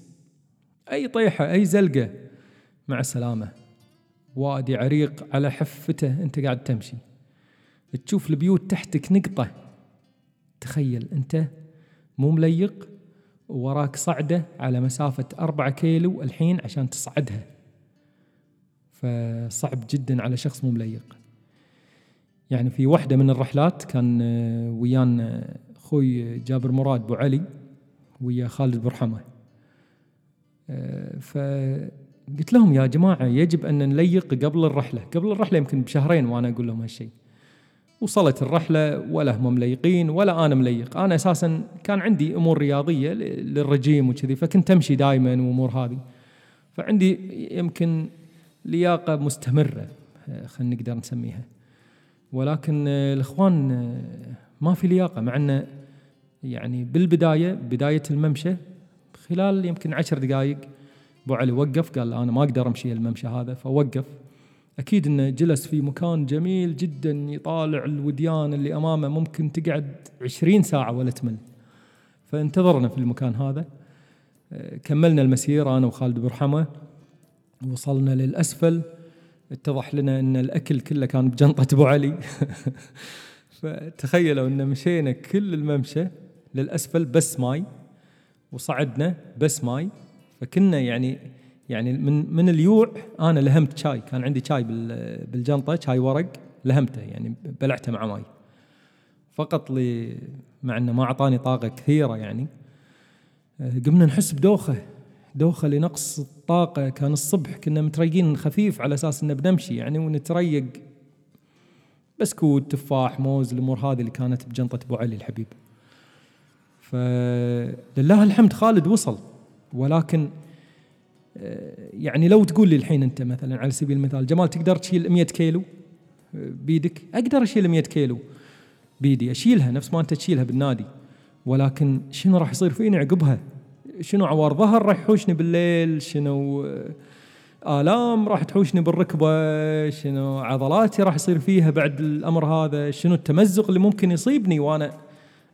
أي طيحة أي زلقة مع السلامة. وادي عريق على حفته أنت قاعد تمشي. تشوف البيوت تحتك نقطة. تخيل أنت مو مليق ووراك صعدة على مسافة أربعة كيلو الحين عشان تصعدها. فصعب جدا على شخص مو مليق. يعني في واحدة من الرحلات كان ويانا أخوي جابر مراد أبو علي ويا خالد برحمة فقلت لهم يا جماعة يجب أن نليق قبل الرحلة. قبل الرحلة يمكن بشهرين وأنا أقول لهم هالشيء. وصلت الرحلة ولا هم مليقين ولا أنا مليق. أنا أساسا كان عندي أمور رياضية للرجيم وكذي فكنت أمشي دائما وأمور هذه. فعندي يمكن لياقة مستمرة خلينا نقدر نسميها. ولكن الإخوان ما في لياقة مع أنه يعني بالبداية بداية الممشى خلال يمكن عشر دقائق أبو علي وقف قال أنا ما أقدر أمشي الممشى هذا فوقف. أكيد أنه جلس في مكان جميل جدا يطالع الوديان اللي أمامه ممكن تقعد عشرين ساعة ولا تمل. فانتظرنا في المكان هذا. كملنا المسيرة أنا وخالد برحمة وصلنا للأسفل. اتضح لنا أن الأكل كله كان بجنطة أبو علي. فتخيلوا أن مشينا كل الممشى للأسفل بس ماي. وصعدنا بس ماي. فكنا يعني يعني من من اليوع أنا لهمت شاي كان عندي شاي بالجنطة شاي ورق لهمته يعني بلعته مع ماي. فقط لي مع إنه ما أعطاني طاقة كثيرة يعني قمنا نحس بدوخة دوخة لنقص الطاقة. كان الصبح كنا متريقين خفيف على أساس إنه بنمشي يعني ونتريق. بسكوت تفاح موز الأمور هذه اللي كانت بجنطة أبو علي الحبيب. فلله الحمد خالد وصل ولكن يعني لو تقول لي الحين أنت مثلا على سبيل المثال جمال تقدر تشيل 100 كيلو بيدك؟ أقدر أشيل 100 كيلو بيدي أشيلها نفس ما أنت تشيلها بالنادي. ولكن شنو راح يصير فيني عقبها؟ شنو عوار ظهر راح يحوشني بالليل؟ شنو آلام راح تحوشني بالركبة؟ شنو عضلاتي راح يصير فيها بعد الأمر هذا؟ شنو التمزق اللي ممكن يصيبني وأنا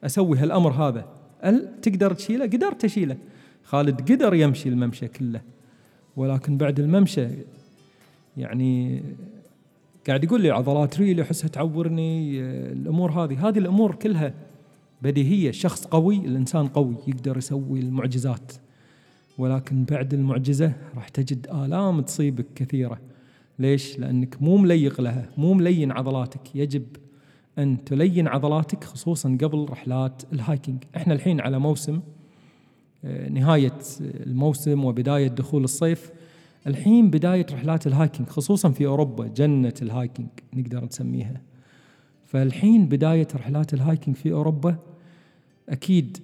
أسوي هالأمر هذا؟ هل تقدر تشيله؟ قدرت أشيله. خالد قدر يمشي الممشى كله. ولكن بعد الممشى يعني قاعد يقول لي عضلات ريلي احسها تعورني الأمور هذه. هذه الأمور كلها بديهية. الشخص قوي الإنسان قوي يقدر يسوي المعجزات. ولكن بعد المعجزة راح تجد آلام تصيبك كثيرة. ليش؟ لأنك مو مليّق لها مو ملين عضلاتك. يجب أن تلين عضلاتك خصوصا قبل رحلات ال hiking إحنا الحين على موسم نهاية الموسم وبداية دخول الصيف. الحين بداية رحلات ال hiking خصوصا في أوروبا جنة ال hiking نقدر نسميها. فالحين بداية رحلات ال hiking في أوروبا أكيد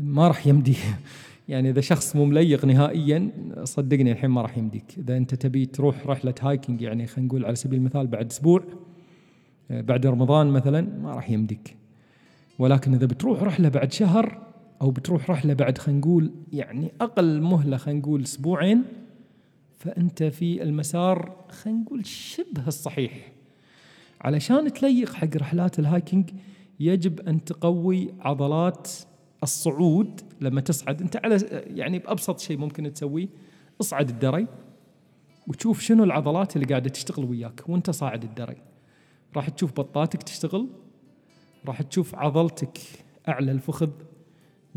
ما راح يمدي. يعني إذا شخص مو مليق نهائيا صدقني الحين ما راح يمديك. إذا أنت تبي تروح رحلة hiking يعني خلينا نقول على سبيل المثال بعد أسبوع بعد رمضان مثلا ما راح يمديك. ولكن إذا بتروح رحلة بعد شهر أو بتروح رحلة بعد خلينا نقول يعني أقل مهلة خلينا نقول أسبوعين فأنت في المسار خلينا نقول شبه الصحيح. علشان تليق حق رحلات الهايكنج يجب أن تقوي عضلات الصعود لما تصعد. أنت على يعني بأبسط شيء ممكن تسويه اصعد الدري وتشوف شنو العضلات اللي قاعدة تشتغل وياك وأنت صاعد الدري. راح تشوف بطاتك تشتغل راح تشوف عضلتك أعلى الفخذ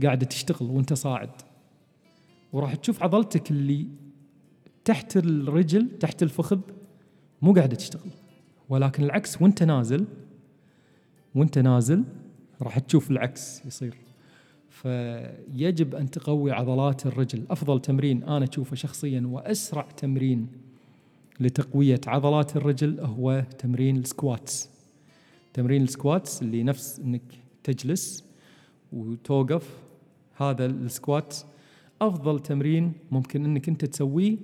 قاعدة تشتغل وانت صاعد. وراح تشوف عضلتك اللي تحت الرجل تحت الفخذ مو قاعدة تشتغل. ولكن العكس وانت نازل وانت نازل راح تشوف العكس يصير. فيجب أن تقوي عضلات الرجل. أفضل تمرين أنا أشوفه شخصيا وأسرع تمرين لتقوية عضلات الرجل هو تمرين ال squats. تمرين ال squats اللي نفس إنك تجلس وتوقف هذا ال squat أفضل تمرين ممكن إنك أنت تسويه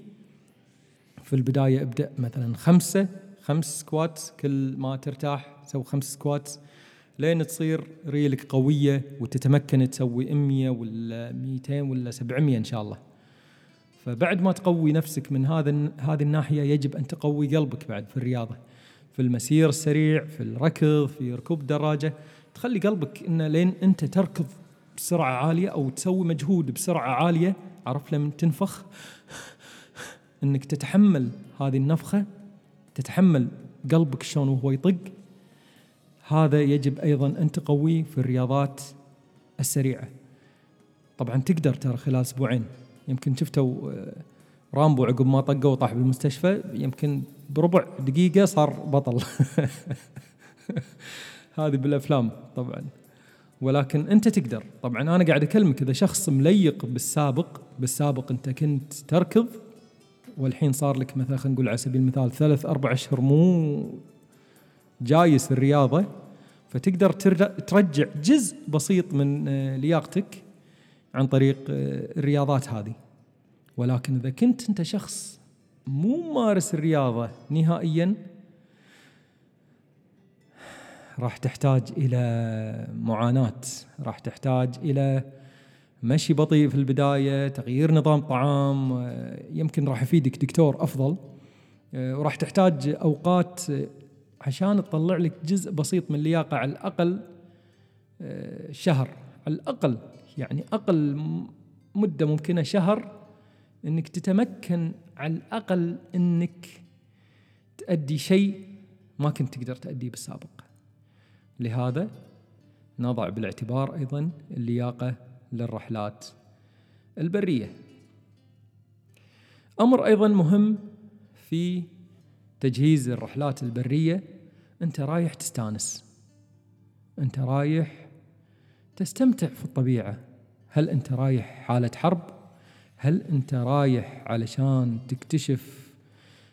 في البداية ابدأ مثلا خمسة خمس squat كل ما ترتاح سوي خمس squat لين تصير ريلك قوية وتتمكن تسوي 100 ولا 200 ولا 700 إن شاء الله. فبعد ما تقوي نفسك من هذا هذه الناحية يجب أن تقوي قلبك بعد في الرياضة. في المسير السريع، في الركض، في ركوب دراجه، تخلي قلبك إنه لين أنت تركض بسرعة عالية أو تسوي مجهود بسرعة عالية، عرف لما تنفخ؟ إنك تتحمل هذه النفخة تتحمل قلبك شلون وهو يطق. هذا يجب أيضا أن تقويه في الرياضات السريعة. طبعا تقدر ترى خلال أسبوعين. يمكن شفتوا آه، رامبو عقب ما طقه وطاح بالمستشفى يمكن بربع دقيقة صار بطل. هذه بالأفلام طبعا. ولكن أنت تقدر. طبعا أنا قاعد أكلمك إذا شخص مليق بالسابق بالسابق أنت كنت تركض والحين صار لك مثلا خلينا نقول على سبيل المثال ثلاث أربع أشهر مو جايس الرياضة فتقدر ترجع جزء بسيط من آه، لياقتك عن طريق آه، الرياضات هذه. ولكن إذا كنت أنت شخص مو مارس الرياضة نهائيا راح تحتاج إلى معاناة راح تحتاج إلى مشي بطيء في البداية تغيير نظام طعام آه، يمكن راح يفيدك دكتور أفضل. وراح تحتاج أوقات عشان تطلع لك جزء بسيط من اللياقة على الأقل آه، شهر. على الأقل يعني أقل مدة ممكنة شهر أنك تتمكن على الأقل أنك تأدي شيء ما كنت تقدر تأديه بالسابق. لهذا نضع بالاعتبار أيضا اللياقة للرحلات البرية. أمر أيضا مهم في تجهيز الرحلات البرية. أنت رايح تستانس. أنت رايح تستمتع في الطبيعة. هل أنت رايح حالة حرب؟ هل أنت رايح علشان تكتشف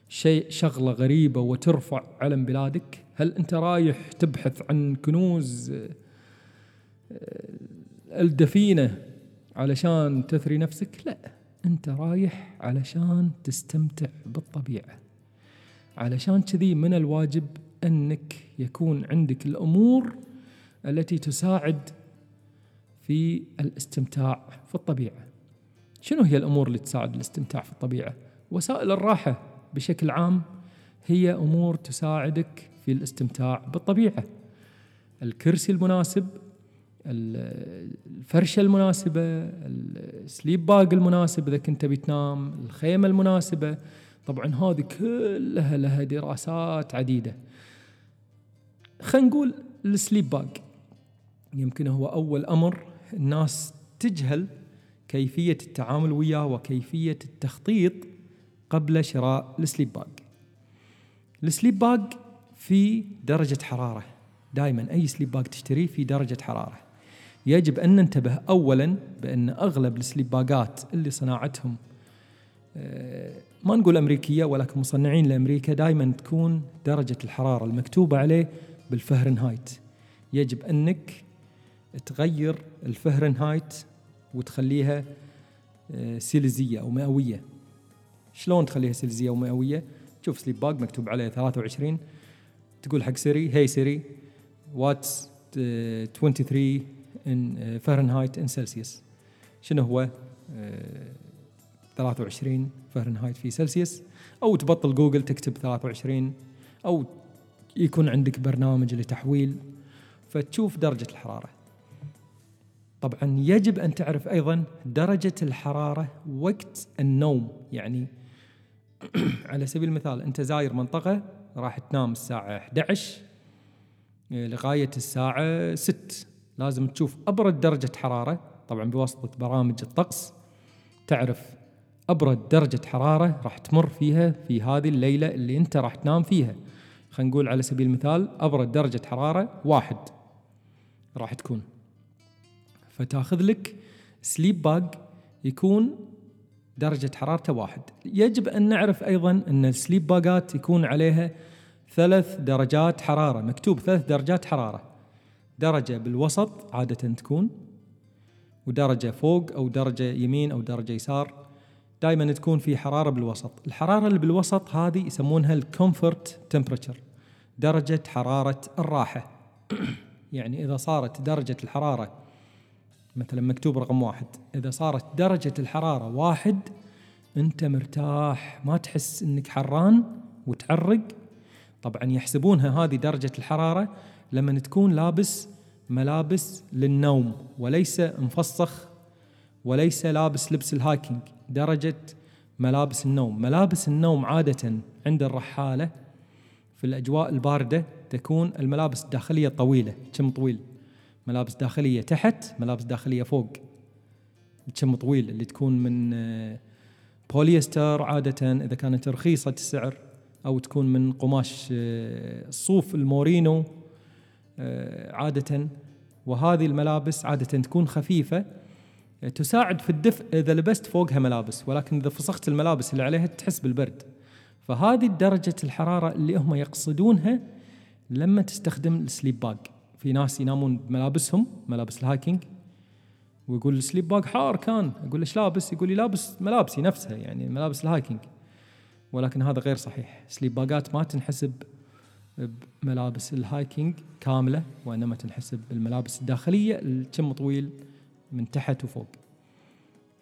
شيء شغلة غريبة وترفع علم بلادك؟ هل أنت رايح تبحث عن كنوز آه، الدفينة علشان تثري نفسك لا أنت رايح علشان تستمتع بالطبيعة علشان كذي من الواجب أنك يكون عندك الأمور التي تساعد في الاستمتاع في الطبيعة. شنو هي الأمور اللي تساعد الاستمتاع في الطبيعة؟ وسائل الراحة بشكل عام هي أمور تساعدك في الاستمتاع بالطبيعة. الكرسي المناسب، الفرشة المناسبة، ال sleep bag المناسب إذا كنت بتنام، الخيمة المناسبة، طبعا هذه كلها لها دراسات عديدة. خلينا نقول ال sleep bag يمكن هو أول أمر الناس تجهل كيفية التعامل وياه وكيفية التخطيط قبل شراء ال sleep bag ال sleep bag في درجة حرارة. دائما أي sleep bag تشتريه في درجة حرارة. يجب أن ننتبه أولا بأن أغلب ال sleep bag ات اللي صناعتهم آه، ما نقول أمريكية ولكن مصنعين لأمريكا دائما تكون درجة الحرارة المكتوبة عليه بالفهرنهايت. يجب أنك تغير الفهرنهايت وتخليها آه، سيلزية أو مئوية. شلون تخليها سيلزية أو مئوية؟ تشوف sleep bag مكتوب عليه 23 تقول حق Siri hey Siri what's 23 in Fahrenheit in Celsius شنو هو؟ 23 فهرنهايت في سلسيوس أو تبطل جوجل تكتب 23 أو يكون عندك برنامج لتحويل. فتشوف درجة الحرارة. طبعا يجب أن تعرف أيضا درجة الحرارة وقت النوم. يعني على سبيل المثال أنت زاير منطقة راح تنام الساعة 11 لغاية الساعة 6 لازم تشوف أبرد درجة حرارة. طبعا بواسطة برامج الطقس تعرف أبرد درجة حرارة راح تمر فيها في هذه الليلة اللي أنت راح تنام فيها. خلينا نقول على سبيل المثال أبرد درجة حرارة واحد راح تكون. فتاخذ لك sleep bag يكون درجة حرارته واحد. يجب أن نعرف أيضا أن ال sleep bag ات يكون عليها ثلاث درجات حرارة مكتوب ثلاث درجات حرارة. درجة بالوسط عادة تكون ودرجة فوق أو درجة يمين أو درجة يسار دائما تكون في حرارة بالوسط. الحرارة اللي بالوسط هذه يسمونها ال comfort temperature درجة حرارة الراحة. يعني إذا صارت درجة الحرارة مثلا مكتوب رقم واحد. إذا صارت درجة الحرارة واحد أنت مرتاح ما تحس أنك حران وتعرق. طبعا يحسبونها هذه درجة الحرارة لما تكون لابس ملابس للنوم وليس مفصخ وليس لابس لبس الهايكنج. درجة ملابس النوم. ملابس النوم عادة عند الرحالة في الأجواء الباردة تكون الملابس الداخلية طويلة كم طويل؟ ملابس داخلية تحت ملابس داخلية فوق. كم طويل اللي تكون من آه، بوليستر عادة إذا كانت رخيصة السعر أو تكون من قماش آه، الصوف المورينو آه، عادة. وهذه الملابس عادة تكون خفيفة تساعد في الدفء إذا لبست فوقها ملابس. ولكن إذا فسخت الملابس اللي عليها تحس بالبرد. فهذه درجة الحرارة اللي هم يقصدونها لما تستخدم ال sleep bag في ناس ينامون بملابسهم ملابس ال hiking ويقول ال sleep bag حار كان. أقول إيش لابس؟ يقول لي لابس ملابسي نفسها يعني ملابس ال hiking. ولكن هذا غير صحيح. sleep bag ات ما تنحسب بملابس ال hiking كاملة وإنما تنحسب بالملابس الداخلية الكم طويل من تحت وفوق.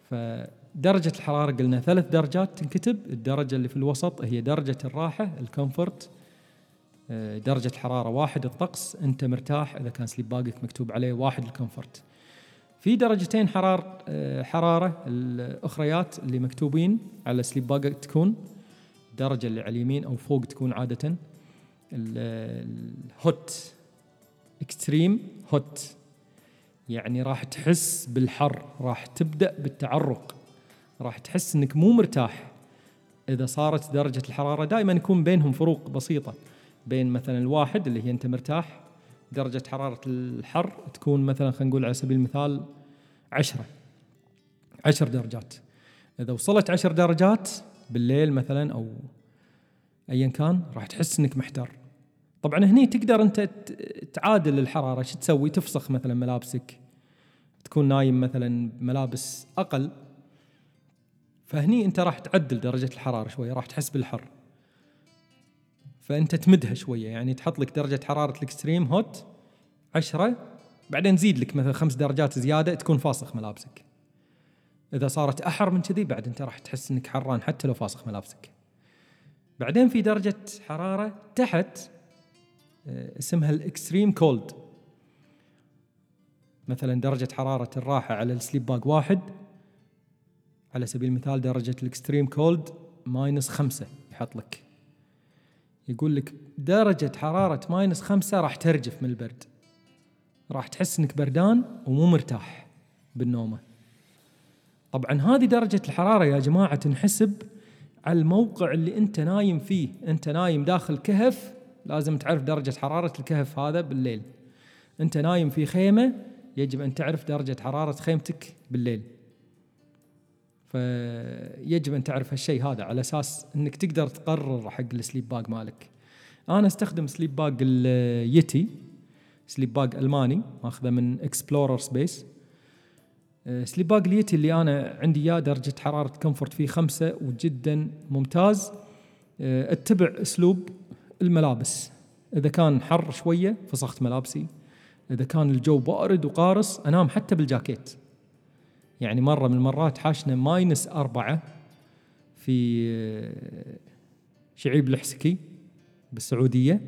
فدرجة الحرارة قلنا ثلاث درجات تنكتب. الدرجة اللي في الوسط هي درجة الراحة ال comfort. درجة حرارة واحد الطقس أنت مرتاح إذا كان sleep bag ك مكتوب عليه واحد ال comfort. في درجتين حرارة آه، حرارة الأخريات اللي مكتوبين على sleep bag ك تكون الدرجة اللي على اليمين أو فوق تكون عادة ال hot extreme هوت يعني راح تحس بالحر راح تبدأ بالتعرق راح تحس إنك مو مرتاح إذا صارت درجة الحرارة دائما يكون بينهم فروق بسيطة. بين مثلا الواحد اللي هي أنت مرتاح درجة حرارة الحر تكون مثلا خلينا نقول على سبيل المثال عشرة عشر درجات. إذا وصلت عشر درجات بالليل مثلا أو أيا كان راح تحس إنك محتار. طبعا هني تقدر أنت تعادل الحرارة. شو تسوي؟ تفسخ مثلا ملابسك. تكون نايم مثلا ملابس أقل. فهني أنت راح تعدل درجة الحرارة شوية راح تحس بالحر. فأنت تمدها شوية يعني تحط لك درجة حرارة الإكستريم هوت 10 بعدين زيد لك مثلا خمس درجات زيادة تكون فاسخ ملابسك. إذا صارت أحر من كذي بعد أنت راح تحس إنك حران حتى لو فاسخ ملابسك. بعدين في درجة حرارة تحت آه، اسمها ال extreme cold. مثلا درجة حرارة الراحة على ال sleep bag واحد على سبيل المثال درجة ال extreme cold minus خمسة يحط لك. يقول لك درجة حرارة minus خمسة راح ترجف من البرد. راح تحس إنك بردان ومو مرتاح بالنومة. طبعا هذه درجة الحرارة يا جماعة تنحسب على الموقع اللي أنت نايم فيه. أنت نايم داخل كهف لازم تعرف درجة حرارة الكهف هذا بالليل. أنت نايم في خيمة يجب أن تعرف درجة حرارة خيمتك بالليل. فيجب أن تعرف هالشيء هذا على أساس إنك تقدر تقرر حق ال sleep bag مالك. أنا أستخدم sleep bag اليتي sleep bag ألماني ماخذه من Explorer Space sleep bag اليتي اللي أنا عندي إياه درجة حرارة comfort فيه خمسة وجدا ممتاز. آه، أتبع أسلوب الملابس. إذا كان حر شوية فسخت ملابسي. إذا كان الجو بارد وقارص أنام حتى بالجاكيت. يعني مرة من المرات حاشنا minus أربعة في شعيب الحسكي بالسعودية.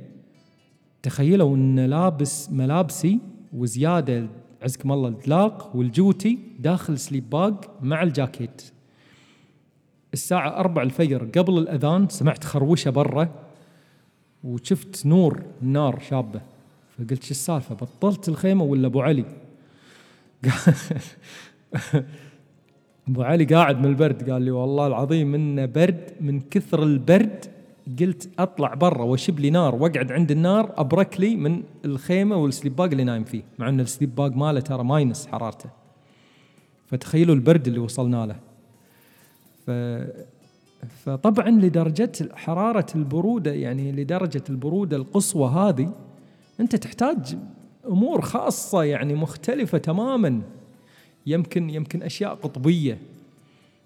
تخيلوا إن لابس ملابسي وزيادة عزكم الله الدلاق والجوتي داخل sleep bag مع الجاكيت. الساعة أربع الفجر قبل الأذان سمعت خروشة برا وشفت نور نار شابة. فقلت شو السالفة بطلت الخيمة ولا أبو علي؟ ابو علي قاعد من البرد قال لي والله العظيم إنه برد من كثر البرد قلت أطلع برا وأشب لي نار وأقعد عند النار أبرك لي من الخيمة وال sleep bag اللي نايم فيه مع إن ال sleep bag ماله ترى minus حرارته. فتخيلوا البرد اللي وصلنا له. ف فطبعا لدرجة حرارة البرودة يعني لدرجة البرودة القصوى هذه أنت تحتاج أمور خاصة يعني مختلفة تماما. يمكن يمكن أشياء قطبية.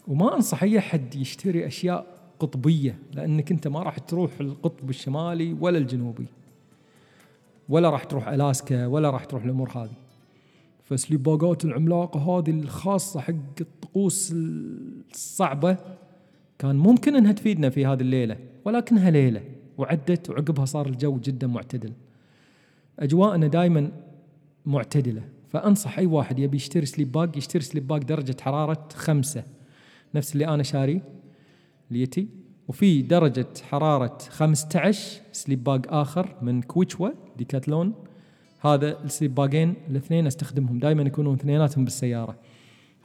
وما أنصح أي أحد يشتري أشياء قطبية لأنك أنت ما راح تروح القطب الشمالي ولا الجنوبي. ولا راح تروح ألاسكا ولا راح تروح الأمور هذه. ف sleep bag ات العملاقة هذه الخاصة حق الطقوس الصعبة كان ممكن إنها تفيدنا في هذه الليلة ولكنها ليلة وعدت وعقبها صار الجو جدا معتدل. أجواءنا دائما معتدلة. فأنصح أي واحد يبي يشتري sleep bag يشتري sleep bag درجة حرارة خمسة. نفس اللي أنا شاري ليتي. وفي درجة حرارة 15 sleep bag آخر من Quechua Decathlon. هذا ال sleep bag ين الاثنين أستخدمهم دائما يكونون اثنيناتهم بالسيارة.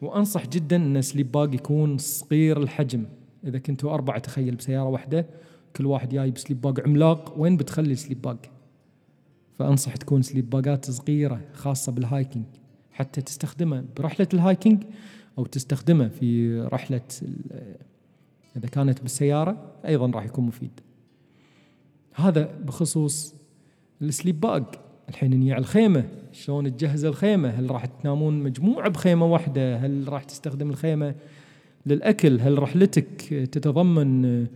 وأنصح جدا أن ال sleep bag يكون صغير الحجم. إذا كنتوا أربعة تخيل بسيارة واحدة كل واحد جاي ب sleep bag عملاق وين بتخلي ال sleep bag فأنصح تكون sleep bag ات صغيرة خاصة بال hiking حتى تستخدمه برحلة ال hiking أو تستخدمه في رحلة إذا كانت بالسيارة أيضا راح يكون مفيد. هذا بخصوص السليب باج. الحين نيع الخيمة. شلون تجهز الخيمة؟ هل راح تنامون مجموعة بخيمة واحدة؟ هل راح تستخدم الخيمة للأكل؟ هل رحلتك تتضمن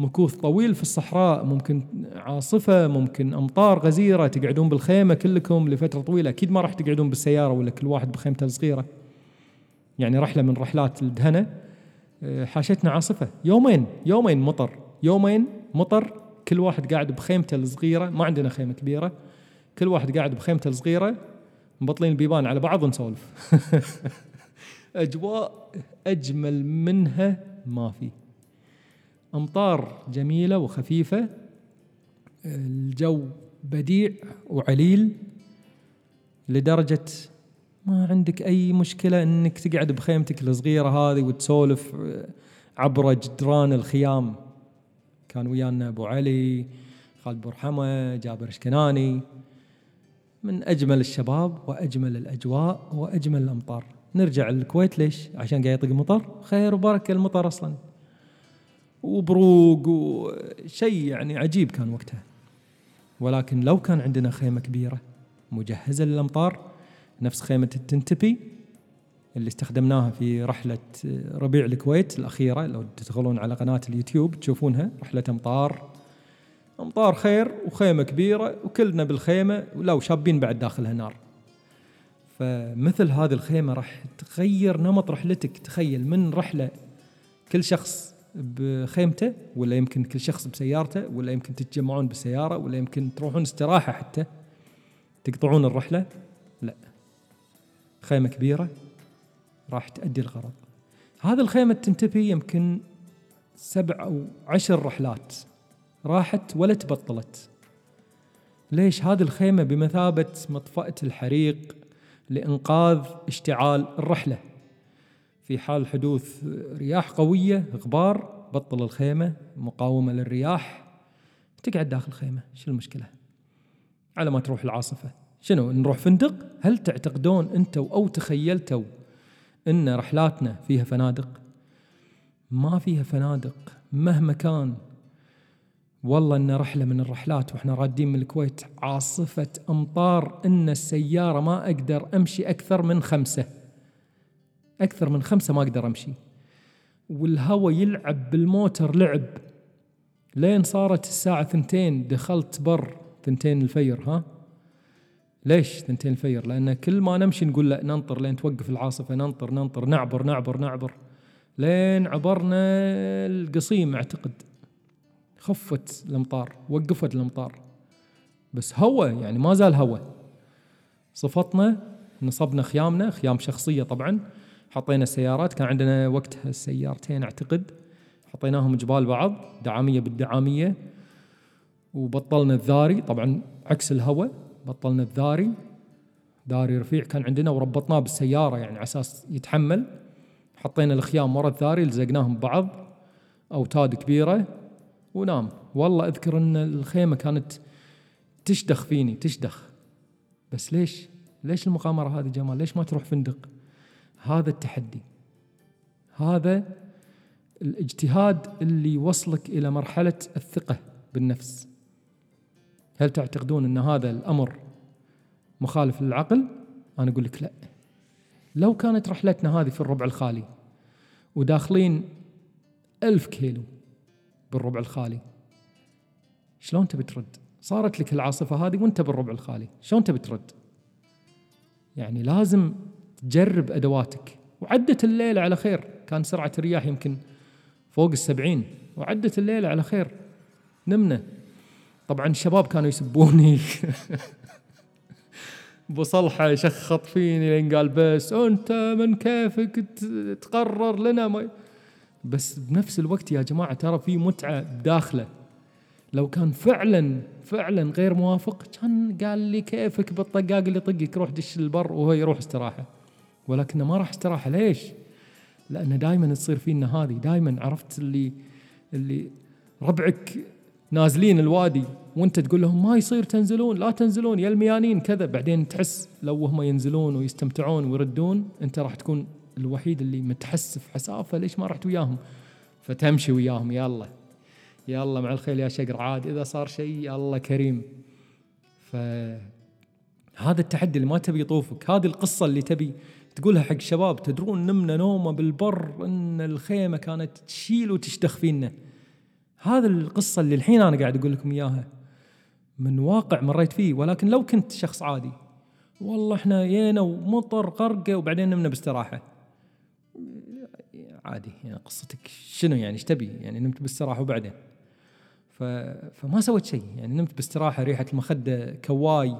مكوث طويل في الصحراء ممكن عاصفة ممكن أمطار غزيرة تقعدون بالخيمة كلكم لفترة طويلة. أكيد ما راح تقعدون بالسيارة ولا كل واحد بخيمته الصغيرة. يعني رحلة من رحلات الدهنة حاشتنا عاصفة. يومين يومين مطر يومين مطر. كل واحد قاعد بخيمته الصغيرة ما عندنا خيمة كبيرة. كل واحد قاعد بخيمته الصغيرة مبطلين البيبان على بعض ونسولف. أجواء أجمل منها ما في. أمطار جميلة وخفيفة الجو بديع وعليل لدرجة ما عندك أي مشكلة أنك تقعد بخيمتك الصغيرة هذه وتسولف عبر جدران الخيام. كان ويانا أبو علي خالد برحمة جابر اشكناني من أجمل الشباب وأجمل الأجواء وأجمل الأمطار. نرجع للكويت ليش؟ عشان قاعد يطق مطر خير وبركة المطر أصلا. وبروق وشيء يعني عجيب كان وقتها. ولكن لو كان عندنا خيمة كبيرة مجهزة للأمطار نفس خيمة التنتبي اللي استخدمناها في رحلة ربيع الكويت الأخيرة لو تدخلون على قناة اليوتيوب تشوفونها رحلة أمطار. أمطار خير وخيمة كبيرة وكلنا بالخيمة ولو شابين بعد داخلها نار فمثل هذه الخيمة راح تغير نمط رحلتك. تخيل من رحلة كل شخص بخيمته ولا يمكن كل شخص بسيارته ولا يمكن تتجمعون بالسيارة ولا يمكن تروحون استراحة حتى تقطعون الرحلة. لا. خيمة كبيرة راح تأدي الغرض. هذه الخيمة تنتبه يمكن سبع أو عشر رحلات. راحت ولا تبطلت. ليش؟ هذه الخيمة بمثابة مطفأة الحريق لإنقاذ اشتعال الرحلة. في حال حدوث رياح قوية غبار بطل الخيمة مقاومة للرياح تقعد داخل الخيمة شو المشكلة؟ على ما تروح العاصفة. شنو نروح فندق؟ هل تعتقدون أنتوا أو تخيلتوا أن رحلاتنا فيها فنادق؟ ما فيها فنادق مهما كان. والله إن رحلة من الرحلات وإحنا رادين من الكويت عاصفة أمطار إن السيارة ما أقدر أمشي أكثر من خمسة. أكثر من خمسة ما أقدر أمشي. والهواء يلعب بالموتر لعب. لين صارت الساعة ثنتين دخلت بر ثنتين الفير ها؟ ليش ثنتين الفير؟ لأن كل ما نمشي نقول لا ننطر لين توقف العاصفة ننطر ننطر نعبر نعبر نعبر. لين عبرنا القصيم أعتقد. خفت الأمطار وقفت الأمطار. بس هواء يعني ما زال هواء. صفطنا نصبنا خيامنا خيام شخصية طبعا. حطينا السيارات. كان عندنا وقتها السيارتين أعتقد. حطيناهم جبال بعض دعامية بالدعامية. وبطلنا الذاري. طبعا عكس الهواء بطلنا الذاري. داري رفيع كان عندنا وربطناه بالسيارة يعني على أساس يتحمل. حطينا الخيام ورا الثاري لزقناهم ببعض أوتاد كبيرة. ونام. والله أذكر إن الخيمة كانت تشدخ فيني تشدخ. بس ليش؟ ليش المغامره هذه جمال؟ ليش ما تروح فندق؟ هذا التحدي. هذا الاجتهاد اللي يوصلك إلى مرحلة الثقة بالنفس. هل تعتقدون أن هذا الأمر مخالف للعقل؟ أنا أقول لك لا. لو كانت رحلتنا هذه في الربع الخالي وداخلين ألف كيلو بالربع الخالي شلون تبي ترد؟ صارت لك العاصفة هذه وأنت بالربع الخالي شلون تبي ترد؟ يعني لازم تجرب أدواتك. وعدت الليلة على خير. كان سرعة الرياح يمكن فوق السبعين. وعدت الليلة على خير. نمنا. طبعا الشباب كانوا يسبوني. أبو صلحة شخط فيني لين قال بس أنت من كيفك تقرر لنا ما بس بنفس الوقت يا جماعة ترى في متعة داخله لو كان فعلا فعلا غير موافق كان قال لي كيفك بالطقاق اللي يطقك روح دش البر وهو يروح استراحة. ولكنه ما راح استراحه ليش؟ لأن دائما تصير فينا هذه دائما عرفت اللي اللي ربعك نازلين الوادي وأنت تقول لهم ما يصير تنزلون لا تنزلون يا الميانين كذا. بعدين تحس لو هم ينزلون ويستمتعون ويردون أنت راح تكون الوحيد اللي متحسف حسافة. ليش ما رحت وياهم؟ فتمشي وياهم. يلا يلا مع الخيل يا شقر. عاد إذا صار شيء الله كريم. ف هذا التحدي اللي ما تبي يطوفك. هذه القصة اللي تبي تقولها حق الشباب تدرون نمنا نومة بالبر إن الخيمة كانت تشيل وتشتخ فينا هذا القصة اللي الحين أنا قاعد أقول لكم إياها. من واقع مريت فيه ولكن لو كنت شخص عادي. والله إحنا جينا ومطر غرقة وبعدين نمنا باستراحة. عادي يعني قصتك شنو يعني؟ إيش تبي؟ يعني نمت باستراحة وبعدين. ف... فما سويت شيء. يعني نمت باستراحة ريحة المخدة كواي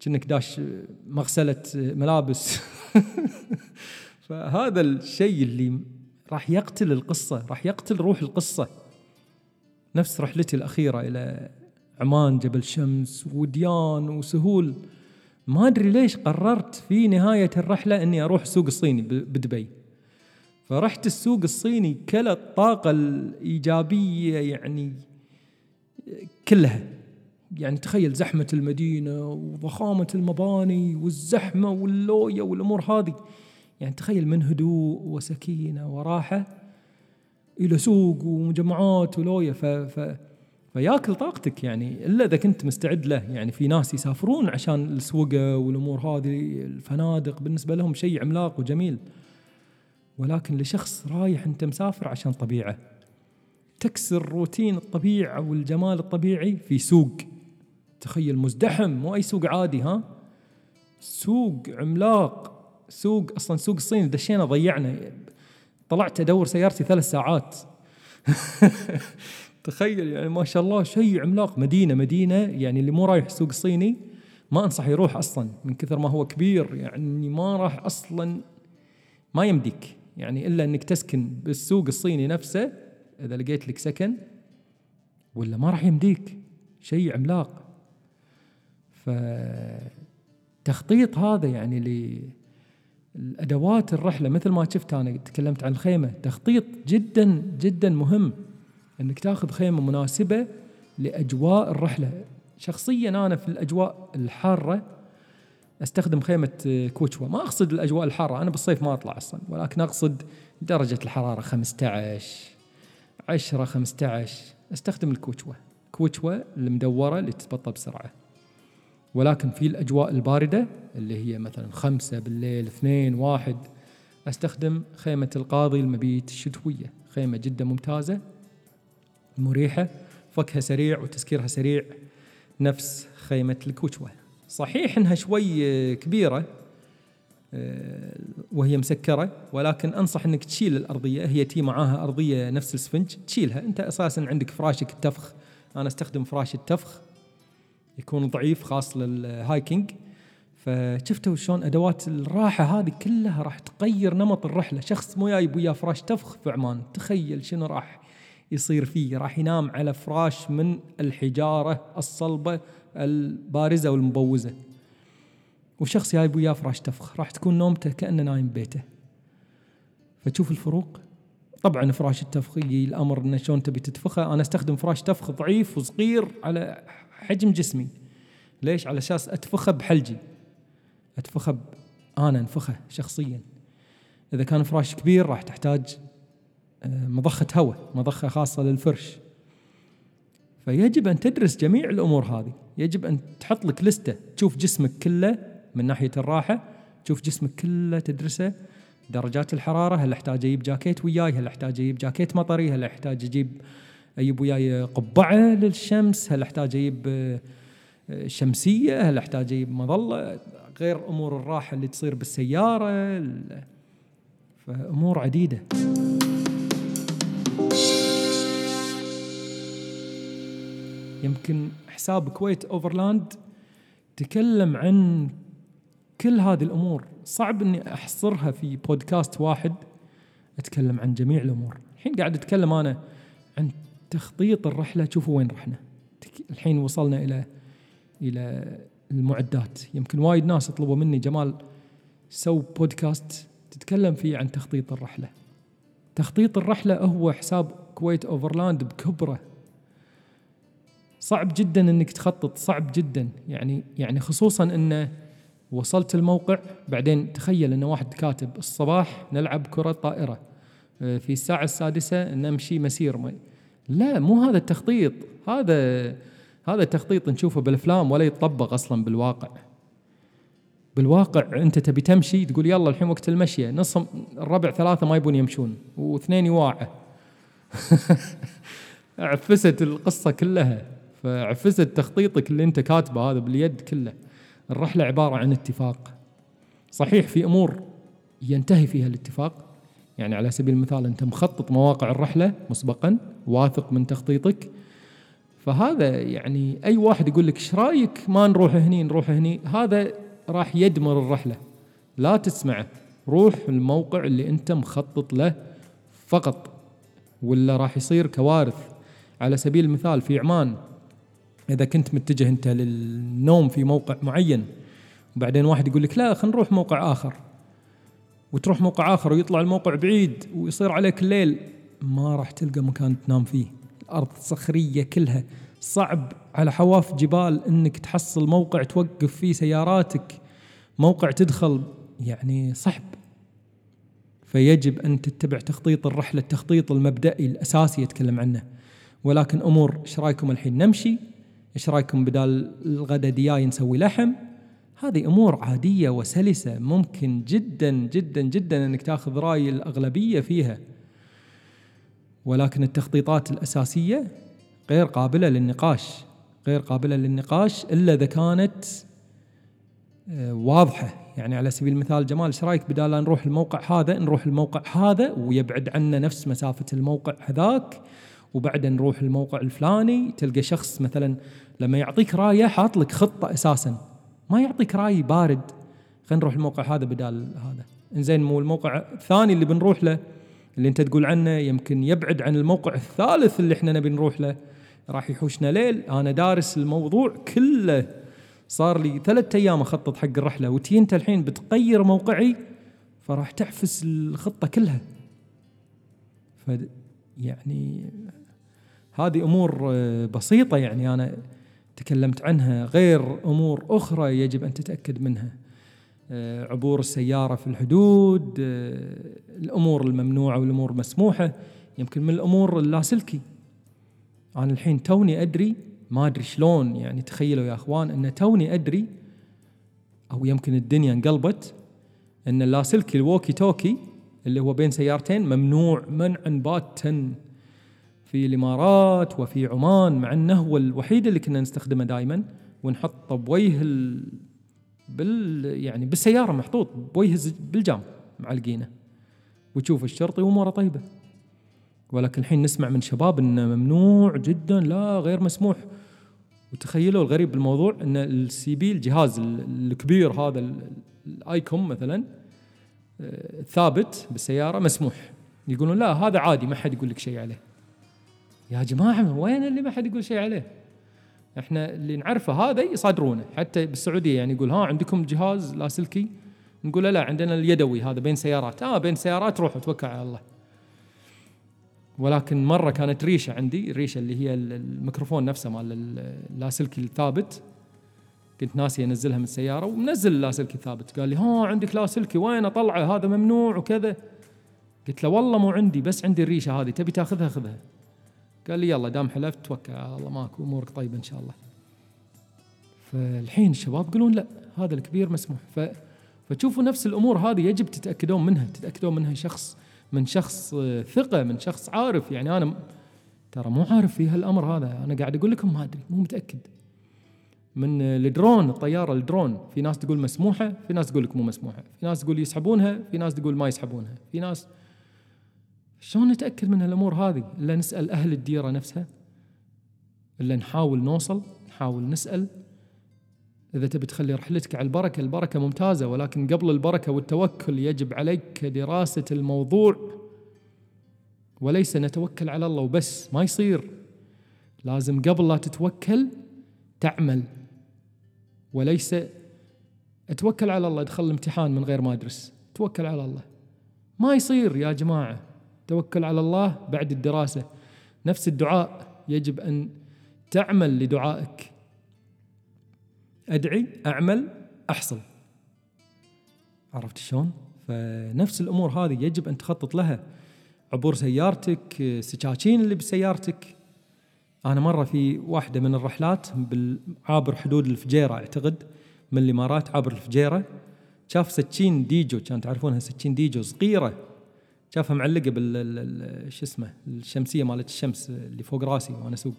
كأنك داش مغسلة ملابس. فهذا الشيء اللي راح يقتل القصة راح يقتل روح القصة. نفس رحلتي الأخيرة إلى عمان جبل شمس وديان وسهول. ما أدري ليش قررت في نهاية الرحلة أني أروح السوق الصيني بدبي. فرحت السوق الصيني كل الطاقة الإيجابية يعني كلها. يعني تخيل زحمة المدينة وضخامة المباني والزحمة واللوية والأمور هذه. يعني تخيل من هدوء وسكينة وراحة إلى سوق ومجمعات ولوية. ف, ف فياكل طاقتك يعني إلا إذا كنت مستعد له. يعني في ناس يسافرون عشان السوقه والأمور هذه الفنادق بالنسبة لهم شيء عملاق وجميل. ولكن لشخص رايح أنت مسافر عشان طبيعة تكسر روتين الطبيعة والجمال الطبيعي في سوق. تخيل مزدحم مو أي سوق عادي ها؟ سوق عملاق سوق أصلا سوق الصين دشينا ضيعنا. طلعت أدور سيارتي ثلاث ساعات. تخيل يعني ما شاء الله شيء عملاق. مدينة مدينة يعني اللي مو رايح السوق الصيني ما أنصح يروح أصلا من كثر ما هو كبير. يعني ما راح أصلا ما يمديك. يعني إلا إنك تسكن بالسوق الصيني نفسه إذا لقيت لك سكن ولا ما راح يمديك. شيء عملاق. فتخطيط هذا يعني الادوات الرحلة مثل ما شفت أنا تكلمت عن الخيمة. تخطيط جدا جدا مهم إنك تاخذ خيمة مناسبة لأجواء الرحلة. شخصيا أنا في الأجواء الحارة أستخدم خيمة كوتشوا. ما أقصد الأجواء الحارة أنا بالصيف ما أطلع أصلا ولكن أقصد درجة الحرارة 15 10 15 أستخدم الكوتشوا. كوتشوا المدورة اللي تتبطل بسرعة. ولكن في الأجواء الباردة اللي هي مثلا خمسة بالليل اثنين واحد أستخدم خيمة القاضي المبيت الشتوية. خيمة جدا ممتازة مريحة فكها سريع وتسكيرها سريع نفس خيمة الكوتشوة. صحيح إنها شوي كبيرة آه، وهي مسكرة ولكن أنصح أنك تشيل الأرضية. هي تي معاها أرضية نفس السفنج تشيلها. أنت أساسا عندك فراشك التفخ. أنا أستخدم فراش التفخ. يكون ضعيف خاص للهايكينج. فشفتوا شلون أدوات الراحة هذه كلها راح تغير نمط الرحلة. شخص مو جايب وياه فراش تفخ في عمان. تخيل شنو راح يصير فيه. راح ينام على فراش من الحجارة الصلبة البارزة والمبوزة. وشخص جايب وياه فراش تفخ راح تكون نومته كأنه نايم بيته. فتشوف الفروق؟ طبعا فراش التفخي الأمر إنه شلون تبي تتفخه. أنا أستخدم فراش تفخ ضعيف وصغير على حجم جسمي. ليش؟ على أساس أتفخه بحلجي. أتفخه ب... أنا أنفخه شخصيا. إذا كان فراش كبير راح تحتاج آه، مضخة هواء مضخة خاصة للفرش. فيجب أن تدرس جميع الأمور هذه. يجب أن تحط لك لستة. تشوف جسمك كله من ناحية الراحة. تشوف جسمك كله تدرسه. درجات الحرارة هل أحتاج أجيب جاكيت وياي؟ هل أحتاج أجيب جاكيت مطري؟ هل أحتاج أجيب أجيب وياي قبعة للشمس؟ هل أحتاج أجيب آه، شمسية؟ هل أحتاج أجيب مظلة؟ غير أمور الراحة اللي تصير بالسيارة ال- فأمور عديدة. يمكن حساب كويت أوفرلاند تكلم عن كل هذه الأمور صعب إني أحصرها في بودكاست واحد أتكلم عن جميع الأمور. الحين قاعد أتكلم أنا عن تخطيط الرحلة. شوفوا وين رحنا. الحين وصلنا إلى إلى المعدات. يمكن وايد ناس يطلبوا مني جمال سو بودكاست تتكلم فيه عن تخطيط الرحلة. تخطيط الرحلة هو حساب Kuwait Overland بكبره. صعب جدا إنك تخطط صعب جدا. يعني يعني خصوصا إنه وصلت الموقع بعدين تخيل إن واحد كاتب الصباح نلعب كرة طائرة آه، في الساعة السادسة نمشي مسير ما لا مو هذا التخطيط. هذا هذا التخطيط نشوفه بالأفلام ولا يتطبق أصلا بالواقع. بالواقع أنت تبي تمشي تقول يلا الحين وقت المشيه نص الربع ثلاثة ما يبون يمشون واثنين يواعه. عفست القصة كلها فعفست تخطيطك اللي أنت كاتبه هذا باليد كله. الرحلة عبارة عن اتفاق. صحيح في أمور ينتهي فيها الاتفاق يعني على سبيل المثال أنت مخطط مواقع الرحلة مسبقا واثق من تخطيطك. فهذا يعني أي واحد يقول لك إيش رأيك؟ ما نروح هني نروح هني. هذا راح يدمر الرحلة. لا تسمعه. روح الموقع اللي أنت مخطط له فقط ولا راح يصير كوارث. على سبيل المثال في عمان إذا كنت متجه أنت للنوم في موقع معين وبعدين واحد يقول لك لا خلينا نروح موقع آخر. وتروح موقع آخر ويطلع الموقع بعيد ويصير عليك الليل ما راح تلقى مكان تنام فيه. الأرض صخرية كلها. صعب على حواف جبال إنك تحصل موقع توقف فيه سياراتك موقع تدخل يعني صعب. فيجب أن تتبع تخطيط الرحلة التخطيط المبدئي الأساسي يتكلم عنه. ولكن أمور إيش رأيكم الحين؟ نمشي إيش رأيكم بدال الغداء دياي نسوي لحم؟ هذه أمور عادية وسلسة ممكن جدا جدا جدا إنك تأخذ رأي الأغلبية فيها. ولكن التخطيطات الأساسية غير قابلة للنقاش غير قابلة للنقاش إلا إذا كانت آه، واضحة. يعني على سبيل المثال جمال إيش رأيك بدال نروح الموقع هذا نروح الموقع هذا ويبعد عنا نفس مسافة الموقع هذاك؟ وبعدين نروح الموقع الفلاني تلقى شخص مثلا لما يعطيك رايه حاط لك خطة أساسا. ما يعطيك راي بارد. خلينا نروح الموقع هذا بدال هذا. إنزين مو الموقع الثاني اللي بنروح له اللي أنت تقول عنه يمكن يبعد عن الموقع الثالث اللي إحنا نبي نروح له. راح يحوشنا ليل. أنا دارس الموضوع كله. صار لي ثلاثة أيام أخطط حق الرحلة. وتي انت الحين بتغير موقعي فراح تعفس الخطة كلها. ف يعني هذه أمور آه، بسيطة يعني أنا تكلمت عنها. غير أمور أخرى يجب أن تتأكد منها. آه، عبور السيارة في الحدود آه، الأمور الممنوعة والأمور المسموحه يمكن من الأمور اللاسلكي. أنا الحين توني أدري ما أدري شلون يعني تخيلوا يا أخوان أن توني أدري أو يمكن الدنيا انقلبت أن اللاسلكي ال walkie talkie اللي هو بين سيارتين ممنوع منعا باتا. في الإمارات وفي عمان مع إنه هو الوحيد اللي كنا نستخدمه دائما ونحطه بوجه ال... بال يعني بالسيارة محطوط بوجه بالجام معلقينه. وتشوف الشرطي وأموره طيبة. ولكن الحين نسمع من شباب إنه ممنوع جدا لا غير مسموح. وتخيلوا الغريب بالموضوع إن ال CB الجهاز ال- الكبير هذا ال- ال Icom مثلا آه، ثابت بالسيارة مسموح. يقولون لا هذا عادي ما حد يقول لك شيء عليه. يا جماعة وين اللي ما حد يقول شيء عليه؟ إحنا اللي نعرفه هذا يصادرونه. حتى بالسعودية يعني يقول ها عندكم جهاز لاسلكي نقول لا عندنا اليدوي هذا بين سيارات. آه بين سيارات روح وتوكل على الله. ولكن مرة كانت ريشة عندي الريشة اللي هي ال- الميكروفون نفسه مال ال- اللاسلكي الثابت. كنت ناسي أنزلها من السيارة ومنزل اللاسلكي الثابت. قال لي ها عندك لاسلكي وين أطلعه؟ هذا ممنوع وكذا. قلت له والله مو عندي بس عندي الريشة هذه تبي تاخذها؟ خذها. قال لي يلا دام حلفت توكل على الله ماكو أمورك طيبة إن شاء الله. فالحين الشباب يقولون لا هذا الكبير مسموح. ف فتشوفوا نفس الأمور هذه يجب تتأكدون منها. تتأكدون منها شخص من شخص آه، ثقة من شخص عارف. يعني أنا ترى مو عارف في هالأمر هذا. أنا قاعد أقول لكم ما أدري مو متأكد. من الدرون الطيارة الدرون. في ناس تقول مسموحة في ناس تقول لك مو مسموحة. في ناس تقول يسحبونها في ناس تقول ما يسحبونها. في ناس شلون نتأكد من هالأمور هذه؟ إلا نسأل أهل الديرة نفسها. إلا نحاول نوصل نحاول نسأل. إذا تبي تخلي رحلتك على البركة البركة ممتازة ولكن قبل البركة والتوكل يجب عليك دراسة الموضوع. وليس نتوكل على الله وبس ما يصير. لازم قبل لا تتوكل تعمل. وليس أتوكل على الله أدخل الامتحان من غير ما أدرس. توكل على الله. ما يصير يا جماعة. توكل على الله بعد الدراسة. نفس الدعاء يجب أن تعمل لدعائك. أدعي أعمل أحصل. عرفت شلون؟ فنفس الأمور هذه يجب أن تخطط لها. عبور سيارتك سكاكين اللي بسيارتك. أنا مرة في واحدة من الرحلات عابر حدود الفجيرة أعتقد من الإمارات عابر الفجيرة شاف سكين ديجو كانت تعرفونها سكين ديجو صغيرة. شافها معلقة بال ال- ال- شو اسمه الشمسية مالت الشمس اللي فوق راسي وأنا أسوق.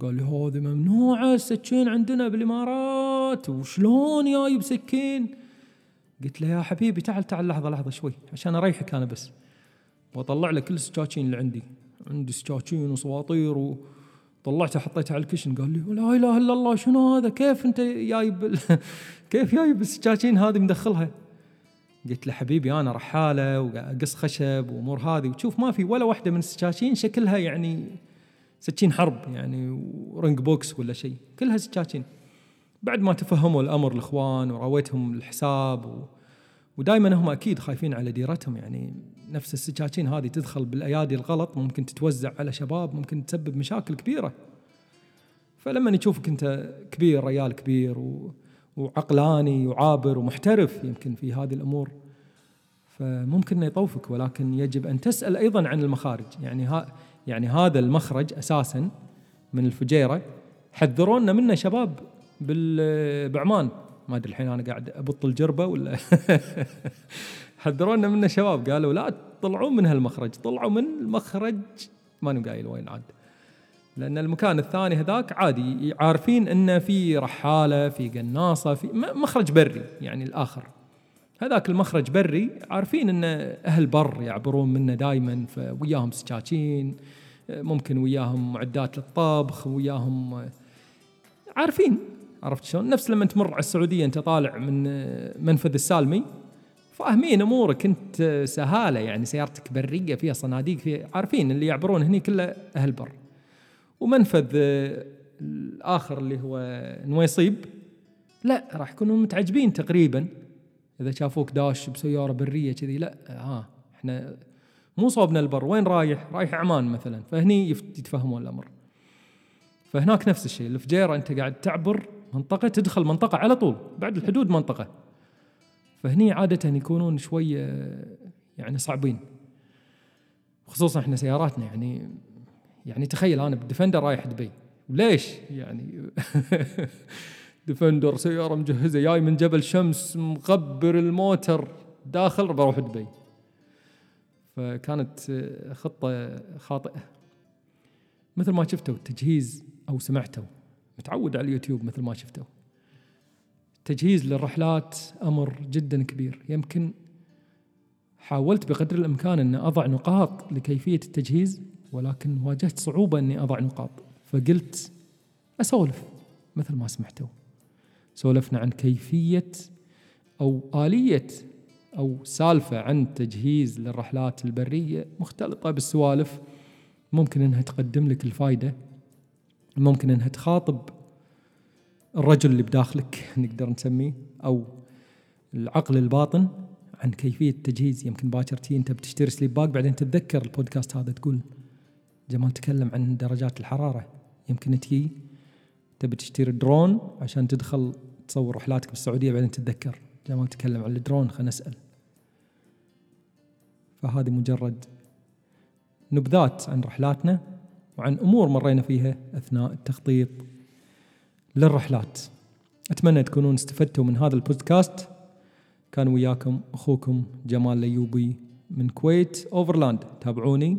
قال لي هذه ممنوعة السكين عندنا بالإمارات وشلون جايب سكين؟ قلت له يا حبيبي تعال تعال لحظة لحظة شوي عشان أريحك أنا بس. وأطلع لك كل السكاكين اللي عندي. عندي سكاكين وسواطير وطلعتها حطيتها على ال cushion. قال لي لا إله إلا الله شنو هذا؟ كيف أنت جايب كيف جايب السكاكين هذه مدخلها؟ قلت له حبيبي أنا رحالة وأقص خشب وأمور هذه. وتشوف ما في ولا واحدة من السكاكين شكلها يعني سكين حرب يعني ورنج بوكس ولا شيء. كلها سكاكين بعد ما تفهموا الأمر الإخوان وراويتهم الحساب و... ودائما هم أكيد خايفين على ديرتهم. يعني نفس السكاكين هذه تدخل بالأيادي الغلط ممكن تتوزع على شباب ممكن تسبب مشاكل كبيرة. فلما يشوفك أنت كبير ريال كبير و... وعقلاني وعابر ومحترف يمكن في هذه الأمور. فممكن إنه يطوفك ولكن يجب أن تسأل أيضا عن المخارج. يعني ها يعني هذا المخرج أساسا من الفجيرة. حذرونا منه شباب بعمان. ما أدري الحين أنا قاعد ابطل جربه ولا حذرونا منه شباب. قالوا لا تطلعون من هالمخرج طلعوا من المخرج. ماني قايل وين عاد. لأن المكان الثاني هذاك عادي عارفين إنه في رحالة في قناصة في مخرج بري يعني الآخر هذاك المخرج بري عارفين ان أهل بر يعبرون منه دائما فوياهم سكاكين ممكن وياهم معدات للطبخ وياهم عارفين عرفت شلون؟ نفس لما تمر على السعودية أنت طالع من منفذ السالمي فاهمين أمورك انت سهالة يعني سيارتك برية فيها صناديق فيها عارفين اللي يعبرون هني كله أهل بر ومنفذ آه، الآخر اللي هو نويصيب. لا راح يكونوا متعجبين تقريبا. إذا شافوك داش بسيارة برية كذي لا ها إحنا مو صوبنا البر. وين رايح؟ رايح عمان مثلا. فهني يتفهمون الأمر. فهناك نفس الشيء. الفجيرة أنت قاعد تعبر منطقة تدخل منطقة على طول بعد الحدود منطقة. فهني عادة يكونون شوية يعني صعبين. خصوصا إحنا سياراتنا يعني يعني تخيل أنا ب Defender رايح دبي. ليش يعني Defender سيارة مجهزة جاي من جبل شمس مغبر الموتر داخل بروح دبي. فكانت خطة خاطئة. مثل ما شفتوا التجهيز أو سمعتوا. متعود على اليوتيوب مثل ما شفتوا. التجهيز للرحلات أمر جدا كبير. يمكن حاولت بقدر الإمكان أن أضع نقاط لكيفية التجهيز. ولكن واجهت صعوبة إني أضع نقاط. فقلت أسولف مثل ما سمعتوا سولفنا عن كيفية أو آلية أو سالفة عن تجهيز للرحلات البرية مختلطة بالسوالف. ممكن إنها تقدم لك الفائده ممكن إنها تخاطب الرجل اللي بداخلك نقدر نسميه أو العقل الباطن عن كيفية التجهيز يمكن باكر تي أنت بتشتري sleep bag بعدين تتذكر البودكاست هذا تقول جمال تكلم عن درجات الحرارة. يمكن تجي تبي تشتري درون عشان تدخل تصور رحلاتك بالسعودية بعدين تتذكر. جمال تكلم عن الدرون خلينا نسأل. فهذه مجرد نبذات عن رحلاتنا وعن أمور مرينا فيها أثناء التخطيط للرحلات. أتمنى تكونون استفدتوا من هذا البودكاست. كان وياكم أخوكم جمال الايوبي من كويت Overland. تابعوني.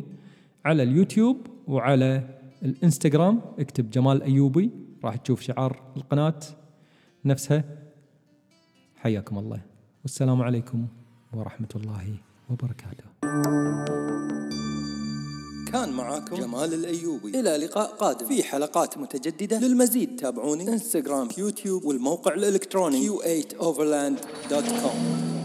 على اليوتيوب وعلى الإنستغرام. اكتب جمال أيوبي راح تشوف شعار القناة نفسها. حياكم الله. والسلام عليكم ورحمة الله وبركاته. كان معاكم جمال الأيوبي. إلى لقاء قادم. في حلقات متجددة. للمزيد تابعوني. إنستغرام يوتيوب والموقع الإلكتروني. q8overland.com